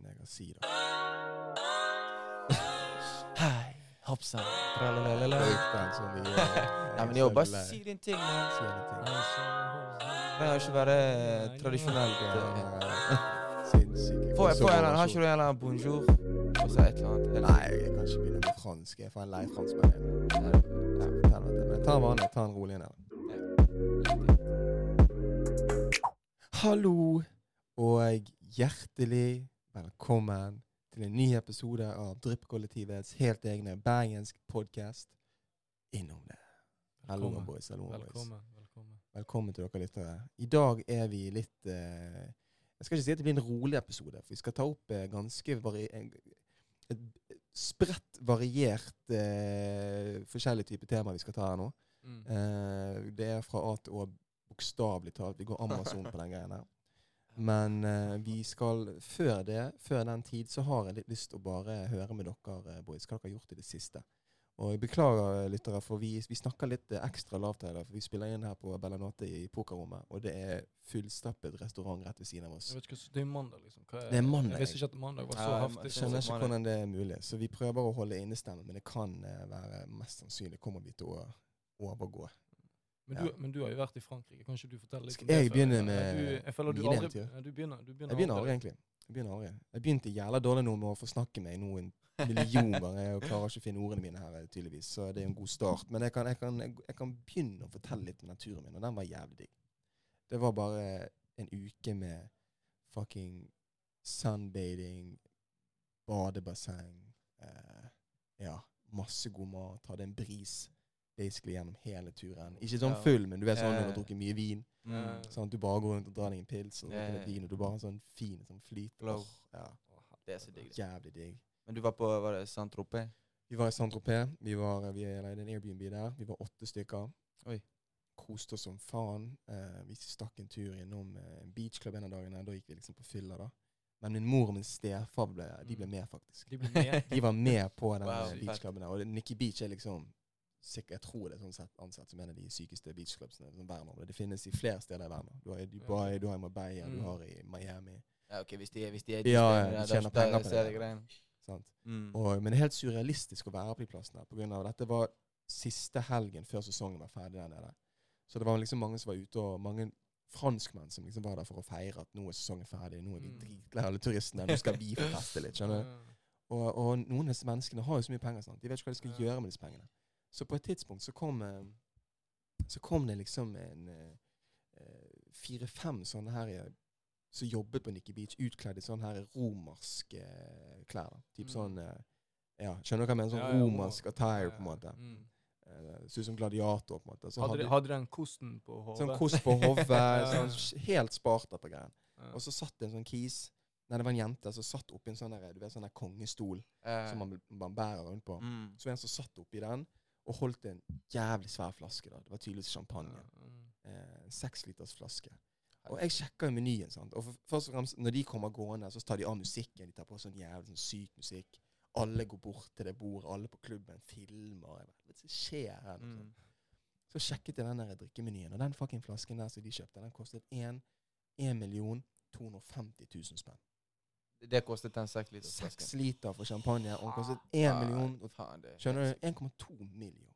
skal jeg kan si, da? Hei, hoppsann. Tralalala. som. Ja, men jo, bare si din ting. Si din ting. Trenger ikke være tradisjonelt. eh. Får jeg en har ikke du en eller annen bonjour? Og så et eller annet. Nei, jeg kan ikke begynne med fransk. Jeg får en lei franskmann. Ta en vanlig, ta en rolig en her. Hallo, og hjertelig velkommen til en ny episode av Drypp-kollektivets helt egne bergensk podkast Innom det. Hallo, Velkommen. Hello, velkommen, boys. Velkommen. velkommen. Til dere lyttere. I dag er vi litt eh, Jeg skal ikke si at det blir en rolig episode, for vi skal ta opp eh, ganske et spredt, variert eh, forskjellige typer temaer vi skal ta her nå. Mm. Eh, det er fra A til Å, bokstavelig talt. Vi går Amazon på den greien her. Men eh, vi skal før det, før den tid, så har jeg litt lyst til å bare høre med dere, eh, boys, hva dere har gjort i det siste. Og jeg beklager, eh, lyttere, for vi, vi snakker litt eh, ekstra lavt her. For vi spiller inn her på Bellanote i pokerrommet, og det er fullstappet restaurant rett ved siden av oss. Jeg vet ikke, Det er mandag, liksom. Hva Det er mandag. Jeg visste ikke at mandag var så Ja, heftig. Jeg skjønner ikke hvordan det er mulig, så vi prøver å holde innestemmen, men det kan være mest sannsynlig kommer vi til å overgå. Men, du, men du har jo vært i Frankrike. Kan ikke du fortelle litt om det? jeg før? begynne med du, jeg føler du mine aldri, eventyr? du begynner, du begynner Jeg begynner aldri, egentlig. Jeg begynner aldri. Jeg begynte jævla dårlig nå med å forsnakke meg noen millioner. million. Jeg klarer ikke å finne ordene mine her, tydeligvis. Så det er en god start. Men jeg kan, jeg kan, jeg, jeg kan begynne å fortelle litt om naturen min, og den var jævlig digg. Det var bare en uke med fucking sunbathing, badebasseng, eh, ja, masse god mat. Hadde en bris basically gjennom hele turen. Ikke sånn Ja. full, men du vet sånn når du har drukket mye vin. Mm. Sånn at du bare går rundt og drar deg en pils og drikker litt vin, og du bare har sånn fin sånn flyt. Ja, Det er så digg. jævlig digg. Men du var på var det Saint-Tropez? Vi var i Saint-Tropez. Vi, var- vi leide en Airbnb der. Vi var åtte stykker. Oi. Koste oss som faen. Uh, vi stakk en tur innom eh, en beachclub en av dagene. Da gikk vi liksom på fylla, da. Men min mor og min stefar ble, de ble med, faktisk. De ble med. De var med på den Wow, beachklubben der. Og Nikki Beach er liksom sikkert, Jeg tror det er sånn sett ansett som en av de sykeste beachclubsene Som verden. over. Det finnes i flere steder i verden. Du har i Dubai, du har i Marbella, du Mm. har i Miami. Ja, ok, hvis de er, hvis de er Ja, ja, de tjener penger på det. jeg greien. Sant? Mm. Og, men det er helt surrealistisk å være på de plassene. På grunn av Dette var siste helgen før sesongen var ferdig der nede. Så det var liksom mange som var ute, og mange franskmenn som liksom var der for å feire at nå er sesongen ferdig. Nå er vi dritglade alle turistene. Nå skal vi feste litt. skjønner du? Og, og noen av disse menneskene har jo så mye penger. sant? De vet ikke hva de skal gjøre med disse pengene. Så på et tidspunkt så kom, eh, så kom det liksom en eh, eh, fire-fem sånne her som jobbet på Nikki Beach, utkledd i sånne her romerske klær. Typ Mm. sånn Ja, skjønner du hva jeg mener? Sånn Ja, ja, romersk attire, på en måte. Mm. Ser ut som gladiator, på en måte. Så Hadde, hadde de, hadde den kosten på hodet? sånn kost på hodet, Ja. sånn helt sparta på greien. Ja. Og så satt det en sånn kis Nei, det var en jente som satt oppi en sånn der, du vet, sånn der kongestol Eh, som man, man bærer rundt på. mm. Så en som satt oppi den og holdt en jævlig svær flaske. da. Det var tydeligvis champagne. Ja, mm. Eh, flaske. Og jeg sjekka menyen. sant? Og for, først og fremst, Når de kommer gående, så tar de av musikken. De tar på sånn jævlig sånn syk musikk. Alle går bort til det bordet, alle på klubben filmer. Jeg vet, Hva skjer her? Liksom. Mm. Så sjekket jeg den der drikkemenyen, og den fucking flasken der som de kjøpte, den kostet 1 million 250 000 spenn. Det kostet den seks liter Seks liter for champagne, og den kostet én million det er Skjønner du? sykt. 1,2 million.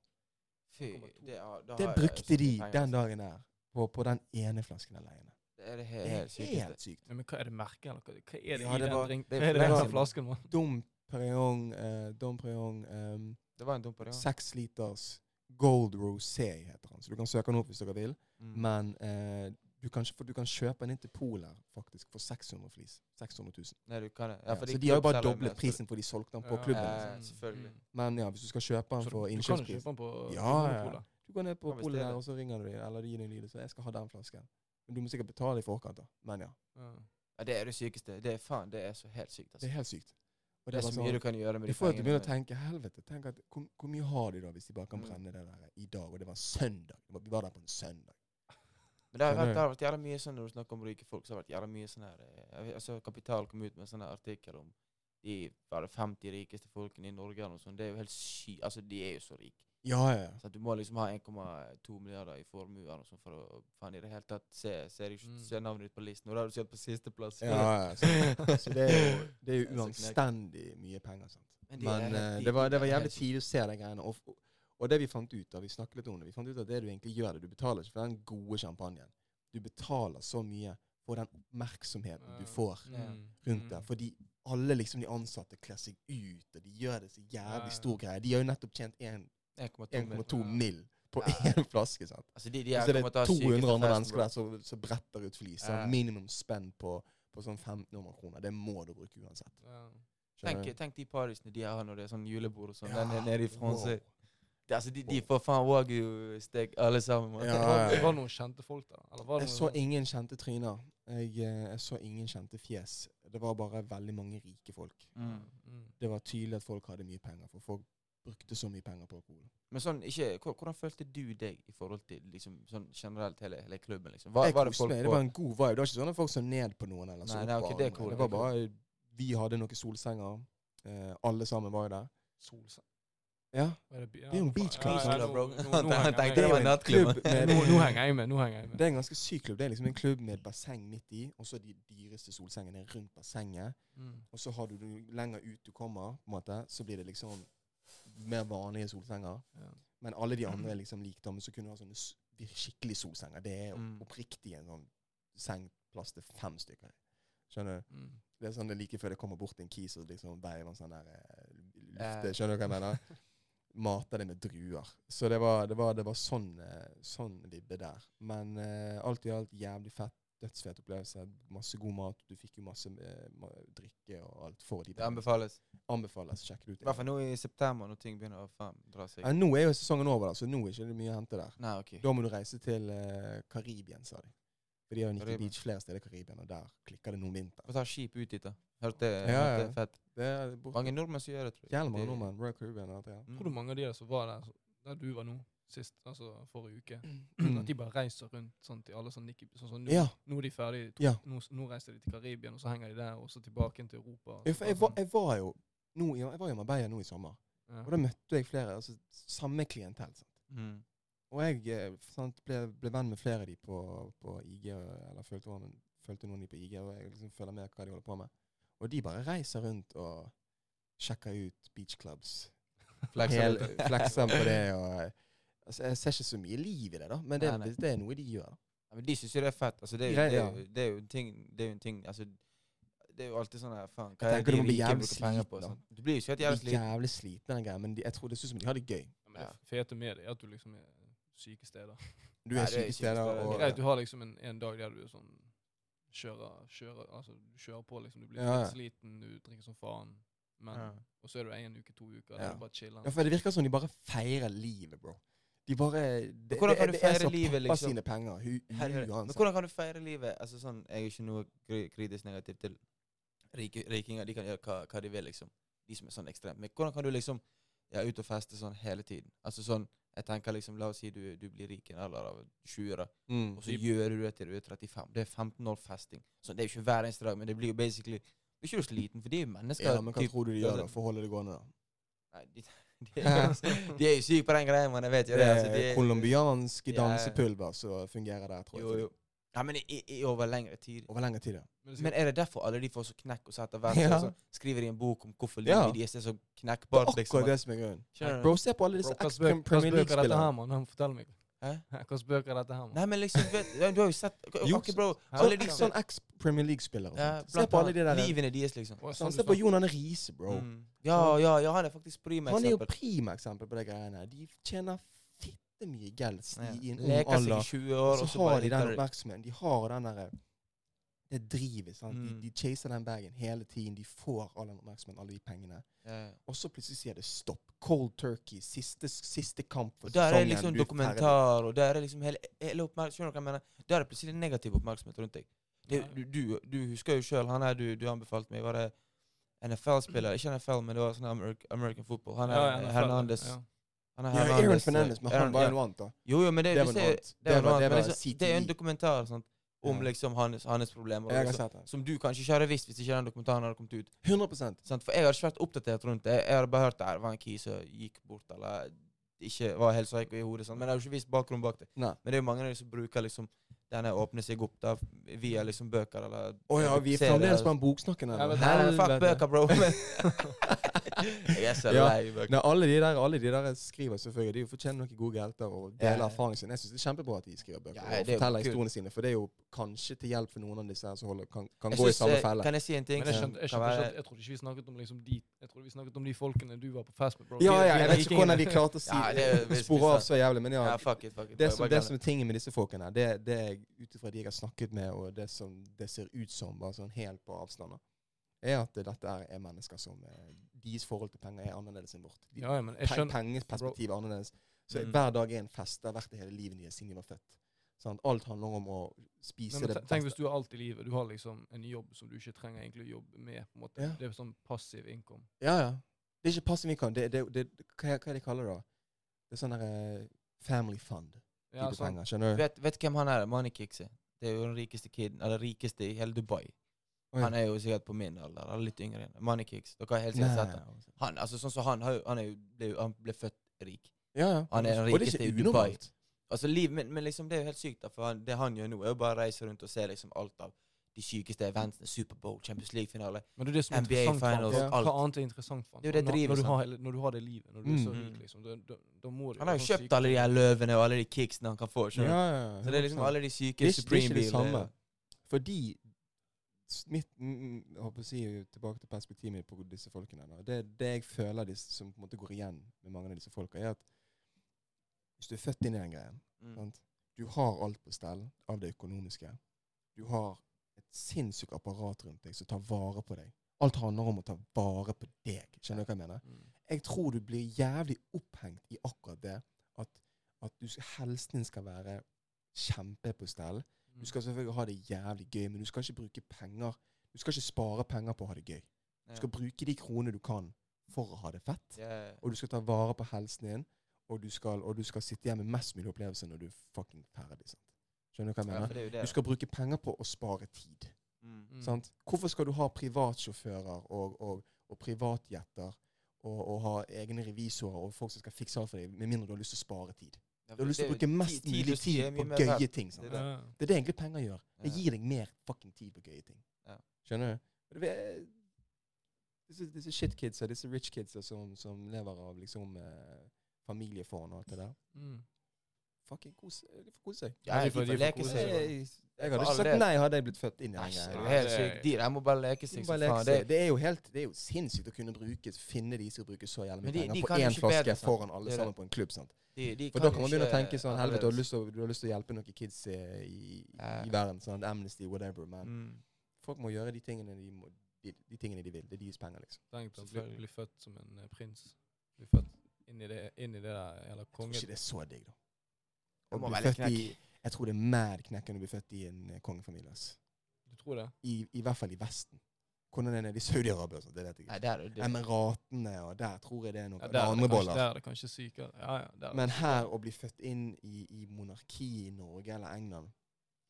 Fy, det, har- Det brukte de den altså. dagen der på, på den ene flasken alene. Det er det Det helt, er helt sykeste. helt sykt. Men hva er det merket, eller hva, er det Ja, i det var- den, det- Hva er det det den flasken? Dom Perignon, eh, Dom Perignon um, Det var en Dom Perignon. Seks liters Gold Rosé heter han. Så du kan søke den opp hvis dere vil. Mm. Men eh, du, kan, for du kan kjøpe den inn til Polet faktisk for 600 flis. 600 000. Nei, du kan det. Ja, så de har jo bare doblet prisen for de solgte den på Ja. klubben. Ja, liksom. selvfølgelig. Mm. Men ja, hvis du skal kjøpe den for innkjøpspris du kan kjøpe den på Ja, ja. Du går ned på polet der, og så ringer du dem, eller de gir deg en lyd, så jeg skal ha den flasken. Men du må sikkert betale i forkant, da. Men ja. Ja. Ja, det er det sykeste. Det er faen, det er så helt sykt. Det Altså. er helt sykt. Og Det er så mye du kan gjøre med de får Du til å begynne å tenke helvete, tenk at, hvor, hvor mye har de da hvis de bare kan Mm. brenne det der i dag? Og det var søndag. Vi var der på en søndag. Men det har, det har vært jævla mye sånn når du snakker om rike folk, så har det vært jævla mye sånn her eh, altså Kapital kom ut med en sånn artikkel om de var det 50 rikeste folkene i Norge eller noe sånt. Det er jo helt sky... Altså, de er jo så rike. Ja, ja. Så at du må liksom ha 1,2 milliarder i formue eller noe sånt for å faen i det hele tatt se, se, deg- Mm. se navnet ditt på listen. Og da har du sett på sisteplass. ja, ja. Så, så det er jo, det er jo uanstendig mye penger. sant? Men de Men er eh, de- det, var, det var jævlig tidlig å se de greiene. Og, og det vi fant ut av, vi snakket litt om det, vi fant ut av det du egentlig gjør det, du betaler ikke for den gode champagnen. Du betaler så mye for den oppmerksomheten du får Mm. rundt Mm. det. Fordi alle liksom de ansatte kler seg ut, og de gjør det så jævlig stor greie. De har jo nettopp tjent 1,2 mil. 1,2 Ja. mill. på én flaske. sant? Altså, de, de er så er det ha 200 sykeste andre mennesker der som, som bretter ut flis. Ja. Ja. Minimum spenn på, på sånn 1500 kroner. Det må du bruke uansett. Ja. Tenk, tenk de parisene de har når det er sånn julebord og sånn. Ja, er nede i Frankrike. wow. Det, altså, de, de får faen wagyu-stek alle sammen. Ja, Det var, ja, det var noen kjente folk der? Eller var det Jeg noen så sånn- ingen kjente tryner. Jeg, eh, jeg så ingen kjente fjes. Det var bare veldig mange rike folk. Mm. Mm. Det var tydelig at folk hadde mye penger, for folk brukte så mye penger på alkohol. Men sånn, ikke, hvordan følte du deg i forhold til liksom, sånn generelt hele, hele klubben? liksom? Var, jeg var det folk. Det var en god vibe. Det var ikke sånn at folk så ned på noen. eller så Nei, opp nei, ok, det er cool, Det var bare, Vi hadde noen solsenger. Eh, alle sammen var jo der. Solseng. Ja. Det, er jo en nå- beach club, ja, ja, nå- bro. nå- nå tenkte jeg det var en nattklubben. klubb med- Nå, henger jeg med. nå henger jeg med. Det er en ganske syk klubb. Det er liksom en klubb med et basseng midt i, og så de dyreste solsengene rundt bassenget. Mm. Og så har du, du lenger ut du kommer, på en måte, så blir det liksom mer vanlige solsenger. Ja. Men alle de andre er liksom like, men så kunne du ha sånne skikkelig solsenger. Det er Mm. oppriktig en sånn sengplass til fem stykker. Skjønner du? Mm. Det er sånn det er like før det kommer bort en kis og liksom veiver en sånn der eh, lufte. Skjønner du hva jeg mener? Mater det med druer. Så det var, det var, det var sånn, eh, sånn vibbe der. Men eh, alt i alt jævlig fett. Dødsfet opplevelse. Masse god mat. Du fikk jo masse eh, drikke og alt for de Det anbefales. Anbefales. Sjekk det ut. I hvert fall nå i september, når ting begynner å faen dra seg. Ja, nå er jo sesongen over, da, så nå er ikke det mye å hente der. Nei, ok. Da må du reise til eh, Karibien, sa de. For de har jo Nikki Karibien. Beach flere steder i Karibien, og der klikker det noen vinter. Få ta skip ut dit, da. Hørte det, Ja, hørte ja. det fett. Det er bort, Mange nordmenn som gjør det, tror jeg. Jævlig mange nordmenn. Royal Caribbean og alt det der. Mm. Tror du mange av de der som var der, der du var nå, sist, altså forrige uke, Mm. at de bare reiser rundt sånn til alle sånn Nicky Sånn sånn, nå, Ja. nå er de ferdige. To, Ja. nå, nå reiser de til Karibien, og så henger de der, og så tilbake til Europa. Jeg, for jeg, var, jeg var jo nå, jeg var i Marbella nå i sommer, Ja. og da møtte jeg flere. altså Samme klientell. sant? Mm. Og jeg eh, sant, ble, ble venn med flere av de på, på IG, eller fulgte, noen- fulgte noen av de på IG, og jeg liksom følger med hva de holder på med. Og de bare reiser rundt og sjekker ut beachclubs. Flekser flekser på det. og altså, Jeg ser ikke så mye liv i det, da, men det, Nei, nei. det er noe de gjør. Ja, men de syns jo det er fett. Altså, det, er jo, det, er det er jo en ting Det er jo en ting Altså, det er jo alltid sånn her Faen, hva er det de bli rike bruker penger på? sliten, da. Du blir jo ikke helt jævlig sliten. jævlig sliten den greia, men de, jeg tror det ser ut som de har det gøy. Ja, men det Ja. fete med det er at du liksom er syke steder. Du er Nei, er syke steder, og Greit, du har liksom en, en dag der du er sånn kjører, kjører, altså du kjører på liksom, du blir Ja, sliten, du drikker som faen, men, Ja. og så er du en uke, to uker, Ja. du bare chiller. Ja, for det virker som de bare feirer livet, bro. De bare Det, hvordan kan det, du det er feire livet, liksom? sine penger. Hu, Herregud. Men hvordan kan du feire livet? Altså sånn, Jeg er ikke noe kri- kritisk negativt til rikinger. De kan gjøre hva, hva de vil, liksom. De som er sånn ekstremt. Men hvordan kan du liksom ja, ut og feste sånn hele tiden? Altså sånn, jeg tenker liksom, La oss si du, du blir rik i en alder av 20, da. Mm. og så gjør du det til du er 35. Det er 15 år festing. Så Det er jo ikke hver eneste dag, men det blir jo basically Blir ikke du sliten? For de er jo mennesker. Ja, men hva typ- tror du de gjør altså- da, for å holde det gående? da? Nei, de, de, er, de er jo syke på den greia, men Jeg vet jo Det. Altså, de er colombiansk Ja, ja. dansepulver som fungerer der, tror jeg. jo, jo. Ja, men i, i over lengre tid. Over lengre tid, ja. Men det er det derfor alle de får så knekk, og så etter hvert Ja. så skriver de en bok om hvorfor Ja. livet deres er så Det knekkbart? er Liksom. akkurat det som er grunnen. Bro, se på alle disse Bro, hva ex spøk- hva Premier spøk er dette her, League-spillerne. Hvilke spøk er dette her, mann? Nei, men liksom, vet, du har jo sett Jo, Ok, bro. Alle Sånn de Sånn ex-Premier League-spillere. ja. Se på alle de der Livene deres, liksom. Sånn, sånn Se på. Jon Arne Riise, bro. Mm. Ja, ja, ja, han er faktisk prima Han er jo eksempel. prima-eksempel på de greiene. De tjener fitte mye gels Ja. i, en ung Leker seg i 20 år, Og så har de den oppmerksomheten. De har den derre Det drivet. sant? Mm. De, de chaser den bagen hele tiden. De får all den oppmerksomheten, alle de pengene. Ja, ja. Og så plutselig sier det stopp. Cold turkey. Siste, siste kamp for sesongen. der er det liksom du dokumentar, og der er liksom hele, hele oppmerksomheten. Hva jeg mener? Der er det plutselig negativ oppmerksomhet rundt deg. Det, du, du, du husker jo sjøl, han her du, du anbefalte meg, var det NFL-spiller? Ikke NFL, men det var sånn American, American football. Han er Ja, er Hernandez. ja. Han er Ja, Aaron Hernandez, om liksom hans, hans problemer. Jeg har liksom, sett det. som du kanskje ikke hadde visst hvis ikke den dokumentaren hadde kommet ut. 100 Sant? For jeg har ikke vært oppdatert rundt det. Jeg hadde bare hørt det var en key som gikk bort, eller ikke var helt psyko i hodet. Sånn. Men jeg har jo ikke visst bakgrunnen bak det. Nei. Men det er jo mange av de som bruker liksom denne åpne seg opp da, via liksom bøker eller Å ja, vi er fremdeles på den boksnakken Ja, her. nei, fuck bøker, bro. Jeg er så Ja. lei bøker. Nei, alle de der alle de der skriver selvfølgelig. De fortjener noen gode helter og deler Ja. erfaringen sin. Jeg syns det er kjempebra at de skriver bøker Ja, og er forteller historiene sine. For det er jo kanskje til hjelp for noen av disse her som holder, kan, kan gå gå i synes, samme eh, felle. Kan jeg si en ting? Men jeg skjønte, jeg, skjønte være- jeg trodde ikke vi snakket om liksom de Jeg trodde vi snakket om de folkene du var på fest med, bro. Ja, ja, jeg vet ikke hvordan vi klarte å si Ja, det spore av så jævlig, men ja. Ja, fuck it, fuck it. Det som, det som er tingen med disse folkene, det, det er ut ifra de jeg har snakket med, og det som det ser ut som, bare sånn helt på avstand, er at dette er, er mennesker som eh, Deres forhold til penger er annerledes enn vårt. De, Ja, ja, men jeg skjønner Pengeperspektivet er annerledes. Så Mm. hver dag er en fest. Det har vært det hele livet deres siden de var født. Sant? Alt handler om å spise Nei, men det beste. Tenk hvis du har alt i livet. Du har liksom en jobb som du ikke trenger egentlig å jobbe med. på en måte. Ja. Det er sånn passiv income. Ja, ja. Det er ikke passiv income. Det, det, det, hva, er- hva er det de kaller det da? Det er sånn der eh, family fund. Ja, type sant. penger, skjønner du? Vet, vet hvem han er? Moneykickse. Det er jo den rikeste kiden, eller rikeste i hele Dubai. Oi. Han er jo sikkert på min alder, eller litt yngre enn Moneykicks. Dere har helt sikkert sett ham. Han, altså sånn som han, har jo- han, er jo, ble, han ble født rik. Ja, ja. Han er den rikeste i Dubai. unormalt. Altså liv, men, men liksom det er jo helt sykt, da, for han, det han gjør nå, er jo bare å reise rundt og se liksom alt av de sykeste eventene. Superbowl, Champions League-finale. NBA finals, ja. alt. Hva annet er interessant for han? Det er det når, når, du har, når du har det livet, når du er så Mm. rik, liksom, da, da, da må du Han har jo sånn kjøpt syke. alle de her løvene og alle de kicksene han kan få. Ja, ja. Så det er liksom alle de syke Det Supreme ikke- det er ikke det samme. Fordi mitt, mm, mm, jeg håper å si Tilbake til perspektivet mitt på disse folkene. Det, det jeg føler disse, som på en måte går igjen med mange av disse folka, er at hvis du er født inn i den greien Mm. sant? Du har alt på stell av det økonomiske. Du har et sinnssykt apparat rundt deg som tar vare på deg. Alt handler om å ta vare på deg. Skjønner du hva jeg mener? Mm. Jeg tror du blir jævlig opphengt i akkurat det. At, at du helsen din skal være kjempe på stell. Mm. Du skal selvfølgelig ha det jævlig gøy, men du skal ikke bruke penger Du skal ikke spare penger på å ha det gøy. Du skal bruke de kronene du kan for å ha det fett. Yeah. Og du skal ta vare på helsen din, og du skal, og du skal sitte igjen med mest mulig opplevelser når du er fucking ferdig. Sant? Skjønner du hva jeg mener? Ja, det det. Du skal bruke penger på å spare tid. Mm. Mm. Sant? Hvorfor skal du ha privatsjåfører og, og, og privatjetter og, og ha egne revisorer og folk som skal fikse alt for deg, med mindre du har lyst til å spare tid? Ja, Du har lyst til å bruke mest tid- mulig tid på mer gøye ting. Sant? Det er det. Det er det egentlig penger gjør. Det gir deg mer fucking tid på gøye ting. Ja. Skjønner du? Det er, disse, disse shitkidsa, disse rich kidsa som, som lever av liksom eh, familiefond og alt det der. Mm. Fucking kose, de får kose seg. Ja, de de får- de får leke seg. Jeg, jeg hadde ikke sagt nei hadde jeg blitt født inn i den greia. helt De der må bare leke seg bare leke seg. Det, Det er jo helt, det er jo sinnssykt å kunne bruke, finne de som bruker så jævlig mye de- penger de på kan én flaske bedre, foran alle Det sammen på en klubb. sant? de, de For da kan man begynne å tenke sånn Helvete, du har lyst til å, hjelpe noen kids i, i, i verden. Sånn Amnesty, whatever. Men Mm. folk må gjøre de tingene de, må, de, de tingene de vil. Det er deres penger, liksom. Tenk å bli, bli født som en eh, prins. Bli født inn i det, inn i det der Eller Jeg tror ikke det er så digg, da. Å bli født knekk. i, jeg tror det er mad knekken å bli født i en eh, kongefamilie. ass. Du tror det? I, I hvert fall i Vesten. Hvordan er det i Saudi-Arabia og sånt, det vet jeg Nei, ikke. der, er det, Emiratene og der tror jeg det er noe. Ja, der, er er det andre kanskje, boller. der er det kanskje sykere. Ja, ja, der er det Men her å bli født inn i, i monarki i Norge eller England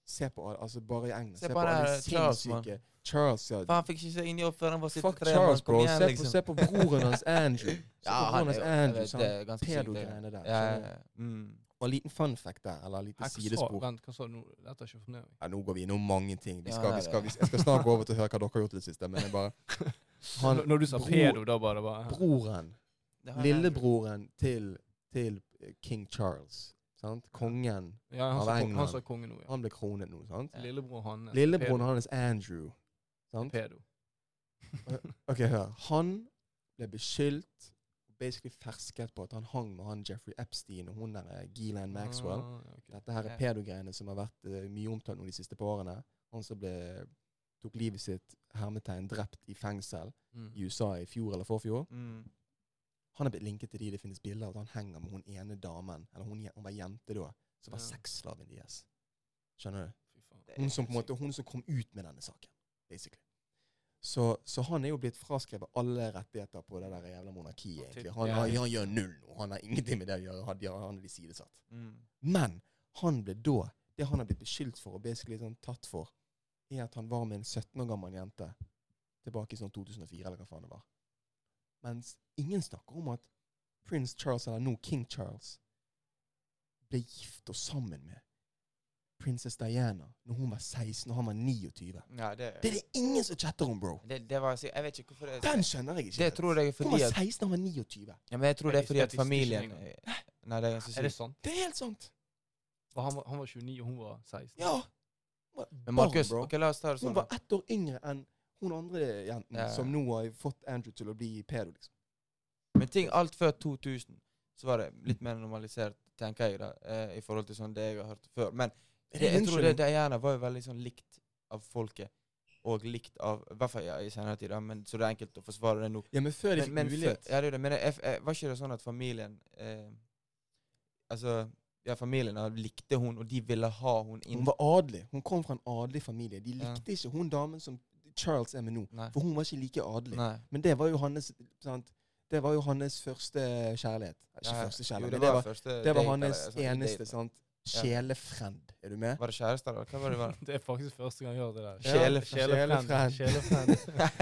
Se på alle, altså bare i England. Se Se, på på alle sinnssyke Charles, ja. Faen, fikk ikke se inn i oppføreren var Fuck Charles, bro. igjen, Se på, liksom. se på broren hans Andrew. Se Ja, på han broren hans Andrew. Sånn pedo-greiene der. Ja, ja, ja. Mm. Og en liten fun fact der, eller et lite Hæ, sidespor. Vent, hva sa du? Dette er ikke med. Ja, nå går vi innom mange ting. Vi skal, vi skal, vi skal, jeg skal snart gå over til å høre hva dere har gjort i det siste, men jeg bare Han, Når- du sa bror- pedo, da bare bare broren, lillebroren til, til King Charles, sant? kongen, Ja, han Av sa, England. han sa konge nå, ja. han ble kronet nå, sant? Ja. Lillebror hans. Lillebroren hans Andrew, sant? Pedo. Ok, hør. Han ble beskyldt, basically fersket på at han hang med han Jeffrey Epstein og hun der eh, Ghislaine Maxwell. Ah, okay. Dette her er pedogreiene som har vært uh, mye omtalt nå de siste par årene. Han som ble, tok livet sitt, hermetegn, drept i fengsel Mm. i USA i fjor eller forfjor. Mm. Han er blitt linket til de det finnes bilder av at han henger med hun ene damen, eller hun, hun var jente da, som var Ja. sexslaven deres. Skjønner du? Hun som, på en måte, hun som kom ut med denne saken, basically. Så, så han er jo blitt fraskrevet alle rettigheter på det der jævla monarkiet, egentlig. Han, han, han gjør null nå. Han har ingenting med det å gjøre. Han, er de sidesatt. Mm. Men han ble da Det han har blitt beskyldt for og basically sånn tatt for, er at han var med en 17 år gammel jente tilbake i sånn 2004, eller hva faen det var. Mens ingen snakker om at prins Charles, eller nå King Charles, ble gift og sammen med prinsesse Diana når hun var 16 og han var 29. Ja, det, Det er det ingen som chatter om, bro. det, det var Jeg vet ikke hvorfor det Den skjønner jeg ikke. Det tror jeg fordi Hun var 16 og han var 29. Ja, men jeg tror det er fordi at familien. Nei, det er Er det sant? Det er helt sant. Og han, var, han var 29, og hun var 16. Ja. Hun var Men barn, Markus, bro. la oss ta det Hun sånn. var ett år yngre enn hun andre jenten Ja. som nå har fått Andrew til å bli pedo, liksom. Men ting alt før 2000 så var det litt mer normalisert, tenker jeg, da, eh, i forhold til sånn det jeg har hørt før. Men det, det jeg tror det unnskyldning? Diana var jo veldig sånn likt av folket. Og likt av I hvert fall ja, i senere tid, da, men så det er enkelt å forsvare det nå. Ja, men før de Men, fikk men, før, ja, det er det. men jeg, jeg, var ikke det sånn at familien eh, Altså, ja, familien likte hun, og de ville ha hun inn. Hun var adelig. Hun kom fra en adelig familie. De Ja. likte ikke hun damen som Charles er med nå. Nei. For hun var ikke like adelig. Nei. Men det var jo hans sant? Det var jo hans første kjærlighet. Ikke Ja, første jo, kjærlighet, det men det var, første det var date, hans eller sånn eneste date. sant? Sjelefrend. Er du med? Var det kjæreste, eller hva var det? Var? Det er faktisk første gang jeg hører det der. Sjelefrend. sjelefrend.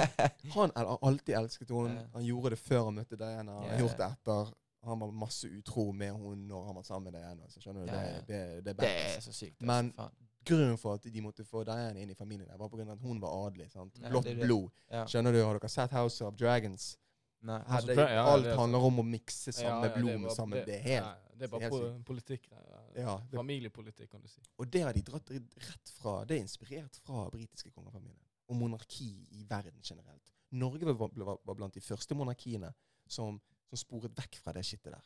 Han har alltid elsket henne. Han gjorde det før han møtte Diana. Han har gjort det etter. Han var masse utro med henne når han var sammen med Diana. Så skjønner du, Ja, det, ja. det, det er Det er så sykt. Men- altså, faen. Grunnen for at de måtte få Diana inn i familien, der var på grunn av at hun var adelig. sant? Ja, Blått det er det. blod. Ja. Skjønner du? Har dere sett House of Dragons? Nei. Her, Altså, det, ja, ja, alt det er handler om å mikse samme ja, blod med samme Det er helt Nei, det er bare helt po politikk. ja. ja, det, Familiepolitikk, kan du si. Og det har de dratt rett fra Det er inspirert fra britiske kongefamilien. Og monarki i verden generelt. Norge var, var, var blant de første monarkiene som, som sporet vekk fra det skittet der.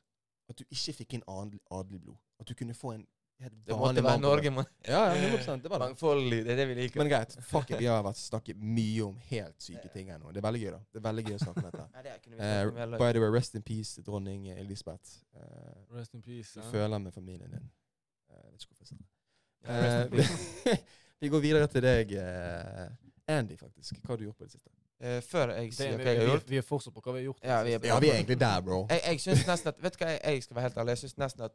At du ikke fikk inn adelig, adelig blod. At du kunne få en Det måtte være Norge, mann. Ja, ja, 100 det var det. Mangfoldig. Det er det vi liker. Men greit, fuck it. Vi har vært snakket mye om helt syke ting her nå. Det er veldig gøy, da. Det er veldig gøy å snakke om dette. Det hele by the way, rest in peace, dronning Elisabeth. Uh, Rest in peace. du Ja. føler med familien din. Uh, vet ikke hvorfor jeg sa det. Eh, vi, går videre til deg, Andy, faktisk. Hva har du gjort på det siste? Uh, Før jeg sier vi, hva jeg har gjort vi er fortsatt på hva vi har gjort. Ja, vi er- Ja, vi er egentlig der, bro. Jeg, jeg synes nesten at Vet du hva, jeg, jeg skal være helt ærlig. Jeg synes nesten at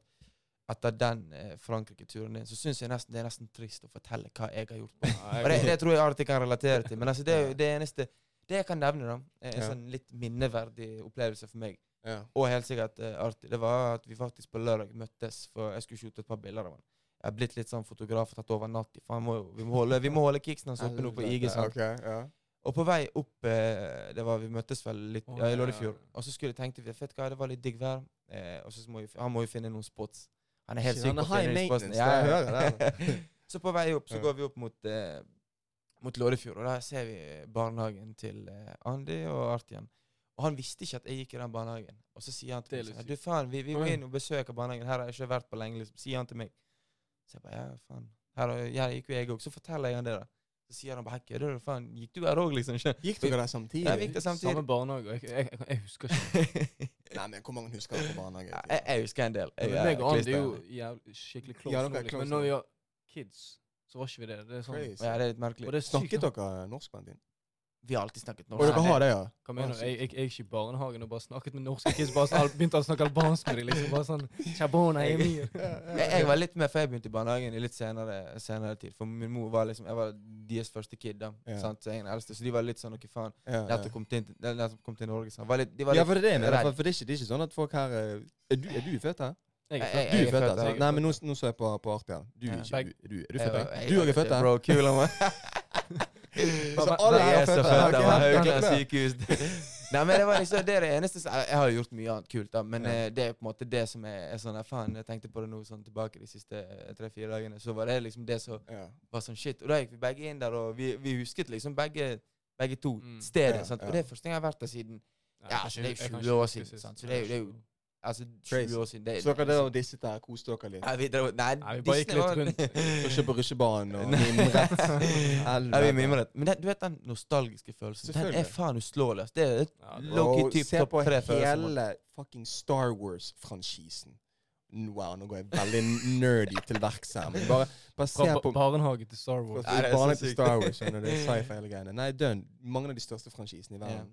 etter den eh, Frankrike-turen din, så syns jeg nesten det er nesten trist å fortelle hva jeg har gjort. Og det, det tror jeg alltid kan relatere til. Men altså, det det eneste Det jeg kan nevne, da, er en Ja. sånn litt minneverdig opplevelse for meg, Ja. og helt sikkert eh, artig, det var at vi faktisk på lørdag møttes, for jeg skulle shoote et par bilder av han. Jeg er blitt litt sånn fotograf og tatt over natt. For må, vi, må holde, vi må holde kicksen hans oppe nå på IG. sant? Okay, ja. Og på vei opp eh, det var, Vi møttes vel litt oh, ja, i Loddefjord. Og så skulle tenkte vi hva, det var litt digg vær. Eh, og så må vi, han må jo finne noen spots. Han er helt syk på treningsposten. Ja, jeg hører det så på vei opp så går vi opp mot, eh, mot Lådefjord, og der ser vi barnehagen til eh, Andy og Artian. Og han visste ikke at jeg gikk i den barnehagen. Og så sier han til meg Du faen, vi, vi må inn og besøke barnehagen. Her har jeg ikke vært på lenge. liksom, Sier han til meg. Så jeg bare ja, faen. Her, her gikk jo jeg òg. Så forteller jeg han det, da. Så sier han bare du? Faen, gikk du her òg, liksom? Gikk dere der samtidig? Ja, vi gikk der Samme barnehage. Jeg, jeg, jeg, jeg husker ikke. Nei, men hvor mange husker dere på barnehage? Ja, jeg, jeg husker en del. Jeg, Men meg og Andy er jo jævlig skikkelig close. Ja, dere nå, er liksom. close Men når vi var kids, så var ikke vi det. Det er sånn. Crazy. Ja, det er litt merkelig. Og det er sykt. Snakket dere norsk på den tiden? Vi har alltid snakket Og norsk. dere har det, ja? Hva mener Ah, du? Jeg, jeg, jeg er ikke i barnehagen og bare snakket med norske kids. Bare sånn, begynte å snakke albansk med dem. Liksom. Bare sånn Chabona. Jeg, jeg var litt med før jeg begynte i barnehagen i litt senere, senere tid. For min mor var liksom Jeg var deres første kid, da. Ja. Sant? Så jeg er den eldste. Så de var litt sånn Noe faen. Ja, ja. kom til, eller nettopp kom til Norge. sånn. var litt, de var ja, for det er. For, for det, er ikke, det er ikke sånn at folk her eh, Er du, er du født her? Jeg er født. Du er født her? Nei, men nå, nå så jeg på, på Arti. Du, Ja. du, du, er du født her? jeg Du òg er født her? Bro, kul. Så alle er så født født her. av Ok, sykehus. Nei, men det var liksom det er det eneste Jeg har jo gjort mye annet kult, da, men Ja. eh, det er på en måte det som er, er sånn Faen, jeg tenkte på det nå sånn tilbake de siste eh, tre-fire dagene. Så var det liksom det som Ja. var sånn shit. Og da gikk vi begge inn der, og vi, vi husket liksom begge, begge to Mm. stedet. Ja, sant? ja. Og det er første gang jeg har vært der siden Ja, altså, det er jo 20 år siden, sant? Så det er jo- det er jo- Altså, 20 år siden. Det, Så dere drev og disset der, koste dere litt? Nei, vi, drev, nei, Nei, vi bare gikk litt rundt. Rusje på rusjebanen og mimret? Ja, vi mimret. Men det, du vet den nostalgiske følelsen? Den er faen uslåelig. Det er Ja, det- low-key Og typ se topp på tre følelser. man- hele fucking Star Wars-franchisen. Wow, nå går jeg veldig nerdy til verks her. Men bare, bare se på ba- barnehage til Star Wars. Nei, det er så barnet til. Star Wars. skjønner du, det er sci-fi hele greiene. Nei, dønn. Mange av de største franchisene i verden.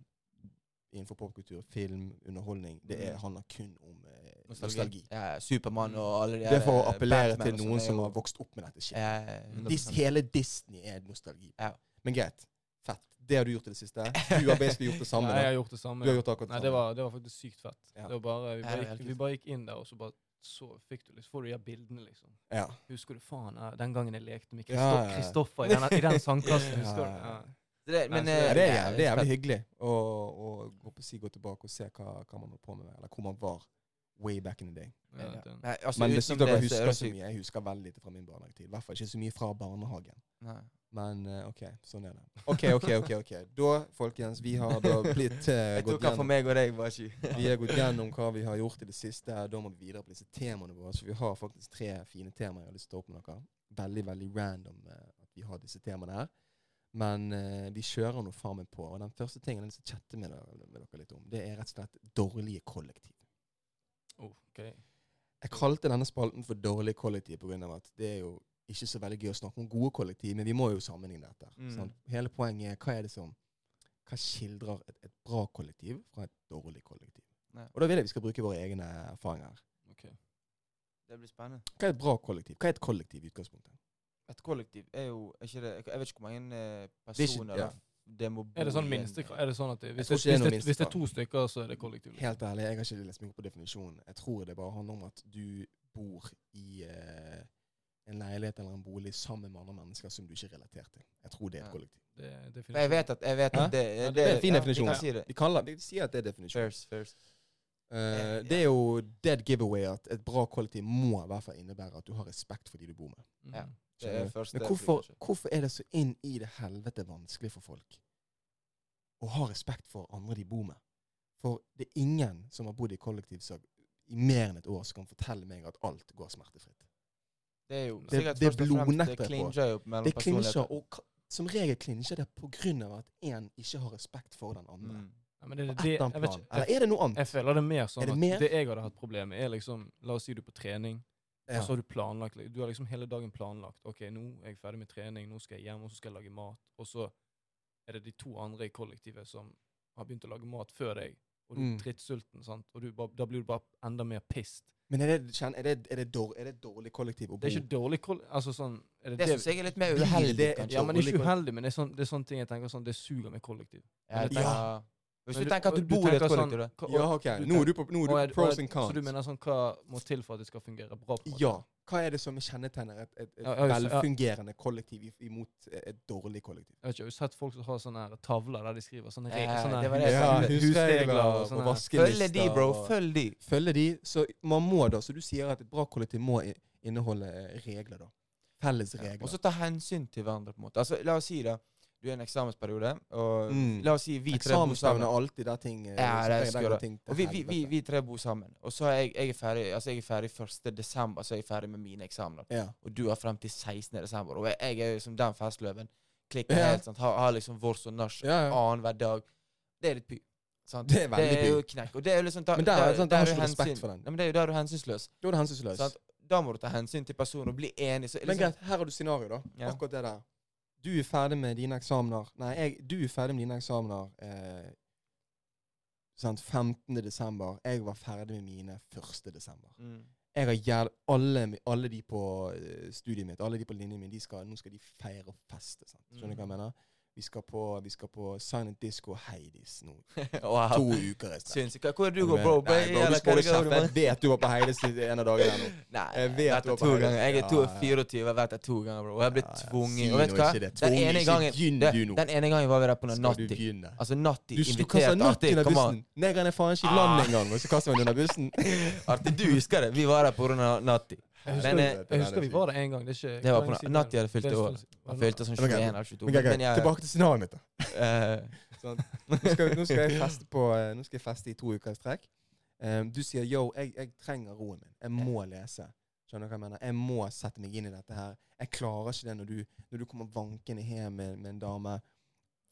Innenfor popkultur, film, underholdning, det er, Mm. handler kun om eh, nostalgi. Nostalgi. Ja, Supermann og alle de Det er for å eh, appellere Batman til noen som har vokst opp med dette shit. Ja, ja, 100%. Dis, hele Disney er nostalgi. Ja. Men greit. Fett. Det har du gjort i det siste. Du har basically gjort det samme. Nei, jeg har gjort det samme. Du har gjort akkurat det Nei, det var, det var faktisk sykt fett. Ja. Det var bare, vi, bare gikk, vi bare gikk inn der, og så bare så fikk du liksom, får du de bildene, liksom. ja. Husker du faen den gangen jeg lekte med Kristoffer ja, ja. Kristoffer i, den- i den sangkassen? Ja, Husker du? Det, men, Nei, eh, det er jævlig, det er jævlig hyggelig å, å gå, på, si, gå tilbake og se hva, hva man holdt på med, eller hvor man var way back in the day. Ja, Ja. den- Nei, altså, Men det utenom dere det, er husker det så sykt. mye Jeg husker veldig lite fra min barnehagetid. I hvert fall ikke så mye fra barnehagen. Nei. Men eh, OK, sånn er det. OK, OK, ok, ok. Da, folkens, vi har da blitt eh, Jeg gått gjennom for meg og deg, bare ikke. Vi har gått gjennom hva vi har gjort i det siste. Da må vi videre på disse temaene våre. Så vi har faktisk tre fine temaer jeg har lyst til å ta opp med dere. Veldig, veldig random at vi har disse temaene her. Men eh, vi kjører nå faen meg på. Og den første tingen jeg å chatte med med dere litt om, det er rett og slett dårlige kollektiv. Oh, ok. Jeg kalte denne spalten for dårlige kollektiv pga. at det er jo ikke så veldig gøy å snakke om gode kollektiv, men vi må jo sammenligne dette. Mm. Sånn. Hele poenget er hva er det som hva skildrer et, et bra kollektiv fra et dårlig kollektiv? Nei. Og da vil jeg vi skal bruke våre egne erfaringer Okay. ok. Det blir spennende. Hva er et bra kollektiv? Hva er et kollektiv i utgangspunktet? Et kollektiv er jo er ikke det, Jeg vet ikke hvor mange eh, er ikke- personer ja. det må bo Er det sånn minste. Er det sånn at det, hvis, det, hvis, det er hvis, det, hvis det er to stykker, så er det kollektiv? liksom? Helt ærlig, jeg har ikke lest meg på definisjonen. Jeg tror det bare handler om at du bor i uh, en leilighet eller en bolig sammen med andre mennesker som du ikke er relatert til. Jeg tror det er et Ja. kollektiv. Det er jeg vet at, jeg vet at det, Ja, det, det er en fin ja, definisjon. Vi kan si det. Vi, kaller, de sier at det er definisjonen. Fairs, fairs. Eh, det er jo dead giveaway at et bra kollektiv må i hvert fall innebære at du har respekt for de du bor med. Mhm. Ja. Det er Men hvorfor, hvorfor er det så inn i det helvete vanskelig for folk å ha respekt for andre de bor med? For det er ingen som har bodd i kollektivsak i mer enn et år som kan fortelle meg at alt går smertefritt. Det er jo Det- sikkert det først og fremst Det klinsjer jo mellom Det klinsjer, personligheter. og som regel klinsjer det på grunn av at én ikke har respekt for den andre. Mm. Ja, men det, er et det, jeg, ikke, Eller er det noe annet? jeg føler det er mer sånn det at mer? det jeg hadde hatt problem med, er liksom La oss si du er på trening, Ja. og så har du planlagt Du har liksom hele dagen planlagt. OK, nå er jeg ferdig med trening, nå skal jeg hjem, og så skal jeg lage mat. Og så er det de to andre i kollektivet som har begynt å lage mat før deg, og du er Mm. drittsulten, sant? og du bare, da blir du bare enda mer pissed. Men er det, er det, er det, dårlig, er det et dårlig kollektiv å bo Det er ikke dårlig kollektiv Altså sånn er det Det det, syns jeg er litt mer uheldig, kanskje. Ja, men det er ikke uheldig, men det er, sånn, det er sånne ting jeg tenker sånn Det suger med kollektiv. Ja, Ja. Hvis du, du tenker at du bor i et kollektiv, sånn, Ja, OK. Nå er du på, nå er du er- pros and cons. Så du mener sånn hva må til for at det skal fungere bra? på? Ja. Hva er det som kjennetegner et, et, et Ja, ja. velfungerende kollektiv imot et dårlig kollektiv? Jeg vet ikke, jeg har sett folk som har sånne tavler der de skriver sånne, regler, Ja, sånne det det ja, hus- husregler og sånne vaskelister. Følg de, bro. Følg de. Følge de. Så man må da, så du sier at et bra kollektiv må inneholde eh, regler, da. Felles regler. Og så ta hensyn til hverandre, på en måte. Altså, La oss si da, du er i en eksamensperiode, og Mm. la oss si vi tre bor sammen. er alltid der ting eh, Ja, det er der ting Og vi, vi, vi, vi tre bor sammen. Og så er jeg, jeg er ferdig altså jeg er ferdig 1. desember, så er jeg ferdig med mine eksamener. Ja. Og du er frem til 16. desember. Og jeg, jeg er jo som den festløven. Klikker Ja. helt, sant. Har, har liksom vors og nach Ja, ja. annenhver dag. Det er litt py. Sant? Det er veldig Det er jo knekk. Og det er jo liksom da, Men der der, det der har er du respekt hensyn- for den. Ja, men det er jo da er du hensynsløs. Da er du hensynsløs. Sant? Da må du ta hensyn til personen og bli enig. Så, Men liksom, greit, her har du scenarioet, da. Akkurat det der. Du er ferdig med dine eksamener Nei, jeg, du er ferdig med dine eksamener eh, sant, 15. desember. Jeg var ferdig med mine 1. desember. mm. Jeg har jæv... Alle, alle de på eh, studiet mitt, alle de på linjen min, de skal, nå skal de feire og feste. Sant? Skjønner du hva jeg mener? Vi skal på, vi skal på Silent Disco Heidis nå. wow. To uker i strekk. Sinnssykt. Hvor er du, Nei, bro? bro, du er det kjeft. Jeg vet du var på Heidis en av dagene nå. Nei, Jeg vet jeg du var på Heidis. ganger. Jeg er Ja, 24, jeg har vært der to ganger, bro. Og jeg blitt Ja, tvunget. Si Og vet du hva? ikke. Den ene gangen nå. Den ene gangen var vi der på noe Natti. Altså Natti invitert Artig. Kom an. Negeren er faen ikke i landet land engang, og så kaster den under bussen. Artig, du husker det? Vi var der på grunn av Natti. Jeg husker, vi- er- jeg husker vi var der en gang. Det, er ikke, Det var på natt er hadde fylt det? år. Er sånn- fylte sånn 21 eller 22. Men greit, Men jeg, tilbake til scenarioet mitt. da. sånn. Nå skal, nå skal jeg feste på eh, Nå skal jeg feste i to uker i strekk. Um, du sier yo, jeg, jeg trenger roen min. Jeg må lese. Skjønner du hva jeg mener? Jeg må sette meg inn i dette her. Jeg klarer ikke det når du, når du kommer vankende hjem med, med en dame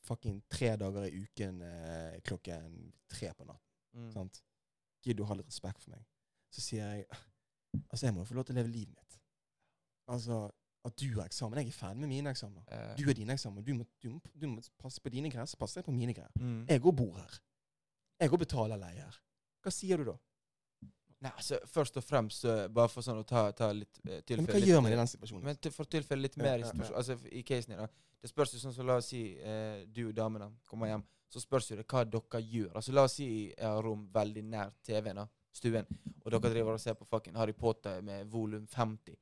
fucking tre dager i uken eh, klokken tre på natten. mm. Sant? Gidder du ha litt respekt for meg? Så sier jeg Altså, jeg må jo få lov til å leve livet mitt. Altså, at du har eksamen. Jeg er ferdig med mine eksamener. Eh, Du har dine eksamener. Du må, du, må, du må passe på dine greier, så passer jeg på mine greier. mm. Jeg òg bor her. Jeg òg betaler leie her. Hva sier du da? Nei, altså, først og fremst, bare for sånn å ta, ta litt uh, tilfelle men hva litt, gjør man i eh, den situasjonen? Men til, for tilfelle litt Ja, mer i, ja, ja. altså, i casen da. Det spørs jo sånn som la oss si eh, du og damene kommer hjem, så spørs jo det hva dere gjør. Altså La oss si jeg har rom veldig nær TV-en, da, stuen, og dere driver og ser på fucking Harry Potter med volum 50.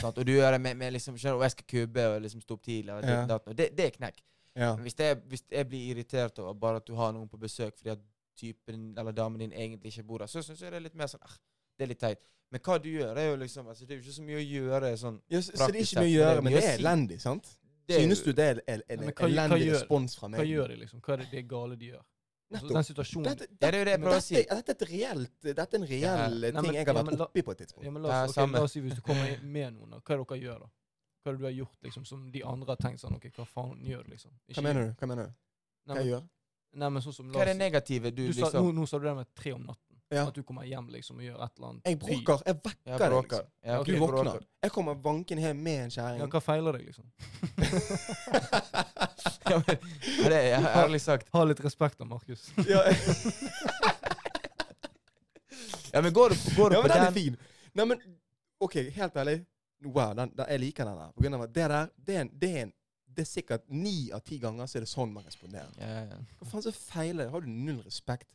Sant? Og du gjør det med, med liksom skjønner, Og jeg skal kubbe og liksom stå opp tidlig. og Ja. og det, det er knekk. Ja. Men hvis jeg, hvis jeg blir irritert over bare at du har noen på besøk fordi at typen eller damen din egentlig ikke bor der, så syns jeg det er litt mer sånn ah, Det er litt teit. Men hva du gjør, er jo liksom altså, Det er jo ikke så mye å gjøre sånn Ja, så, så det er ikke mye å gjøre, men men det er det elendig, sant? det er Synes du det er en, elendig respons fra meg? Hva gjør de, liksom? Hva er det, det gale de gjør? Altså, Nettopp. den situasjonen Dette, det er jo det jeg prøver å si. dette er reelt Dette er en reell Ja. Nei, ting men- jeg har vært ja, la- oppi på et tidspunkt. Ja, men la oss, okay, la oss si hvis du kommer med noen, hva er det dere gjør da? Hva er det du har gjort liksom, som de andre har tenkt sånn Ok, hva faen gjør du, liksom? Hva mener du? Hva mener du? Nei, Hva jeg gjør? nei, men sånn som Hva er det negative du, du sa, liksom nå, nå sa du det med tre om natten. Ja. At du kommer hjem liksom og gjør et eller annet. Jeg bråker. Jeg vekker jeg deg, liksom. Ja, okay. Du våkner. Jeg kommer vanken hjem med en kjerring. Ja, hva feiler deg, liksom? ja, men, men det er ærlig sagt. Ha litt respekt da, Markus. Ja, Ja, men går du, går du ja, på men den er fin. Nei, men OK, helt ærlig. Wow, den, den, jeg liker den der. På grunn av at det der, det er, en, det er, en, det er sikkert ni av ti ganger så er det sånn man responderer. ja, ja. Hva faen så feiler det? Har du null respekt?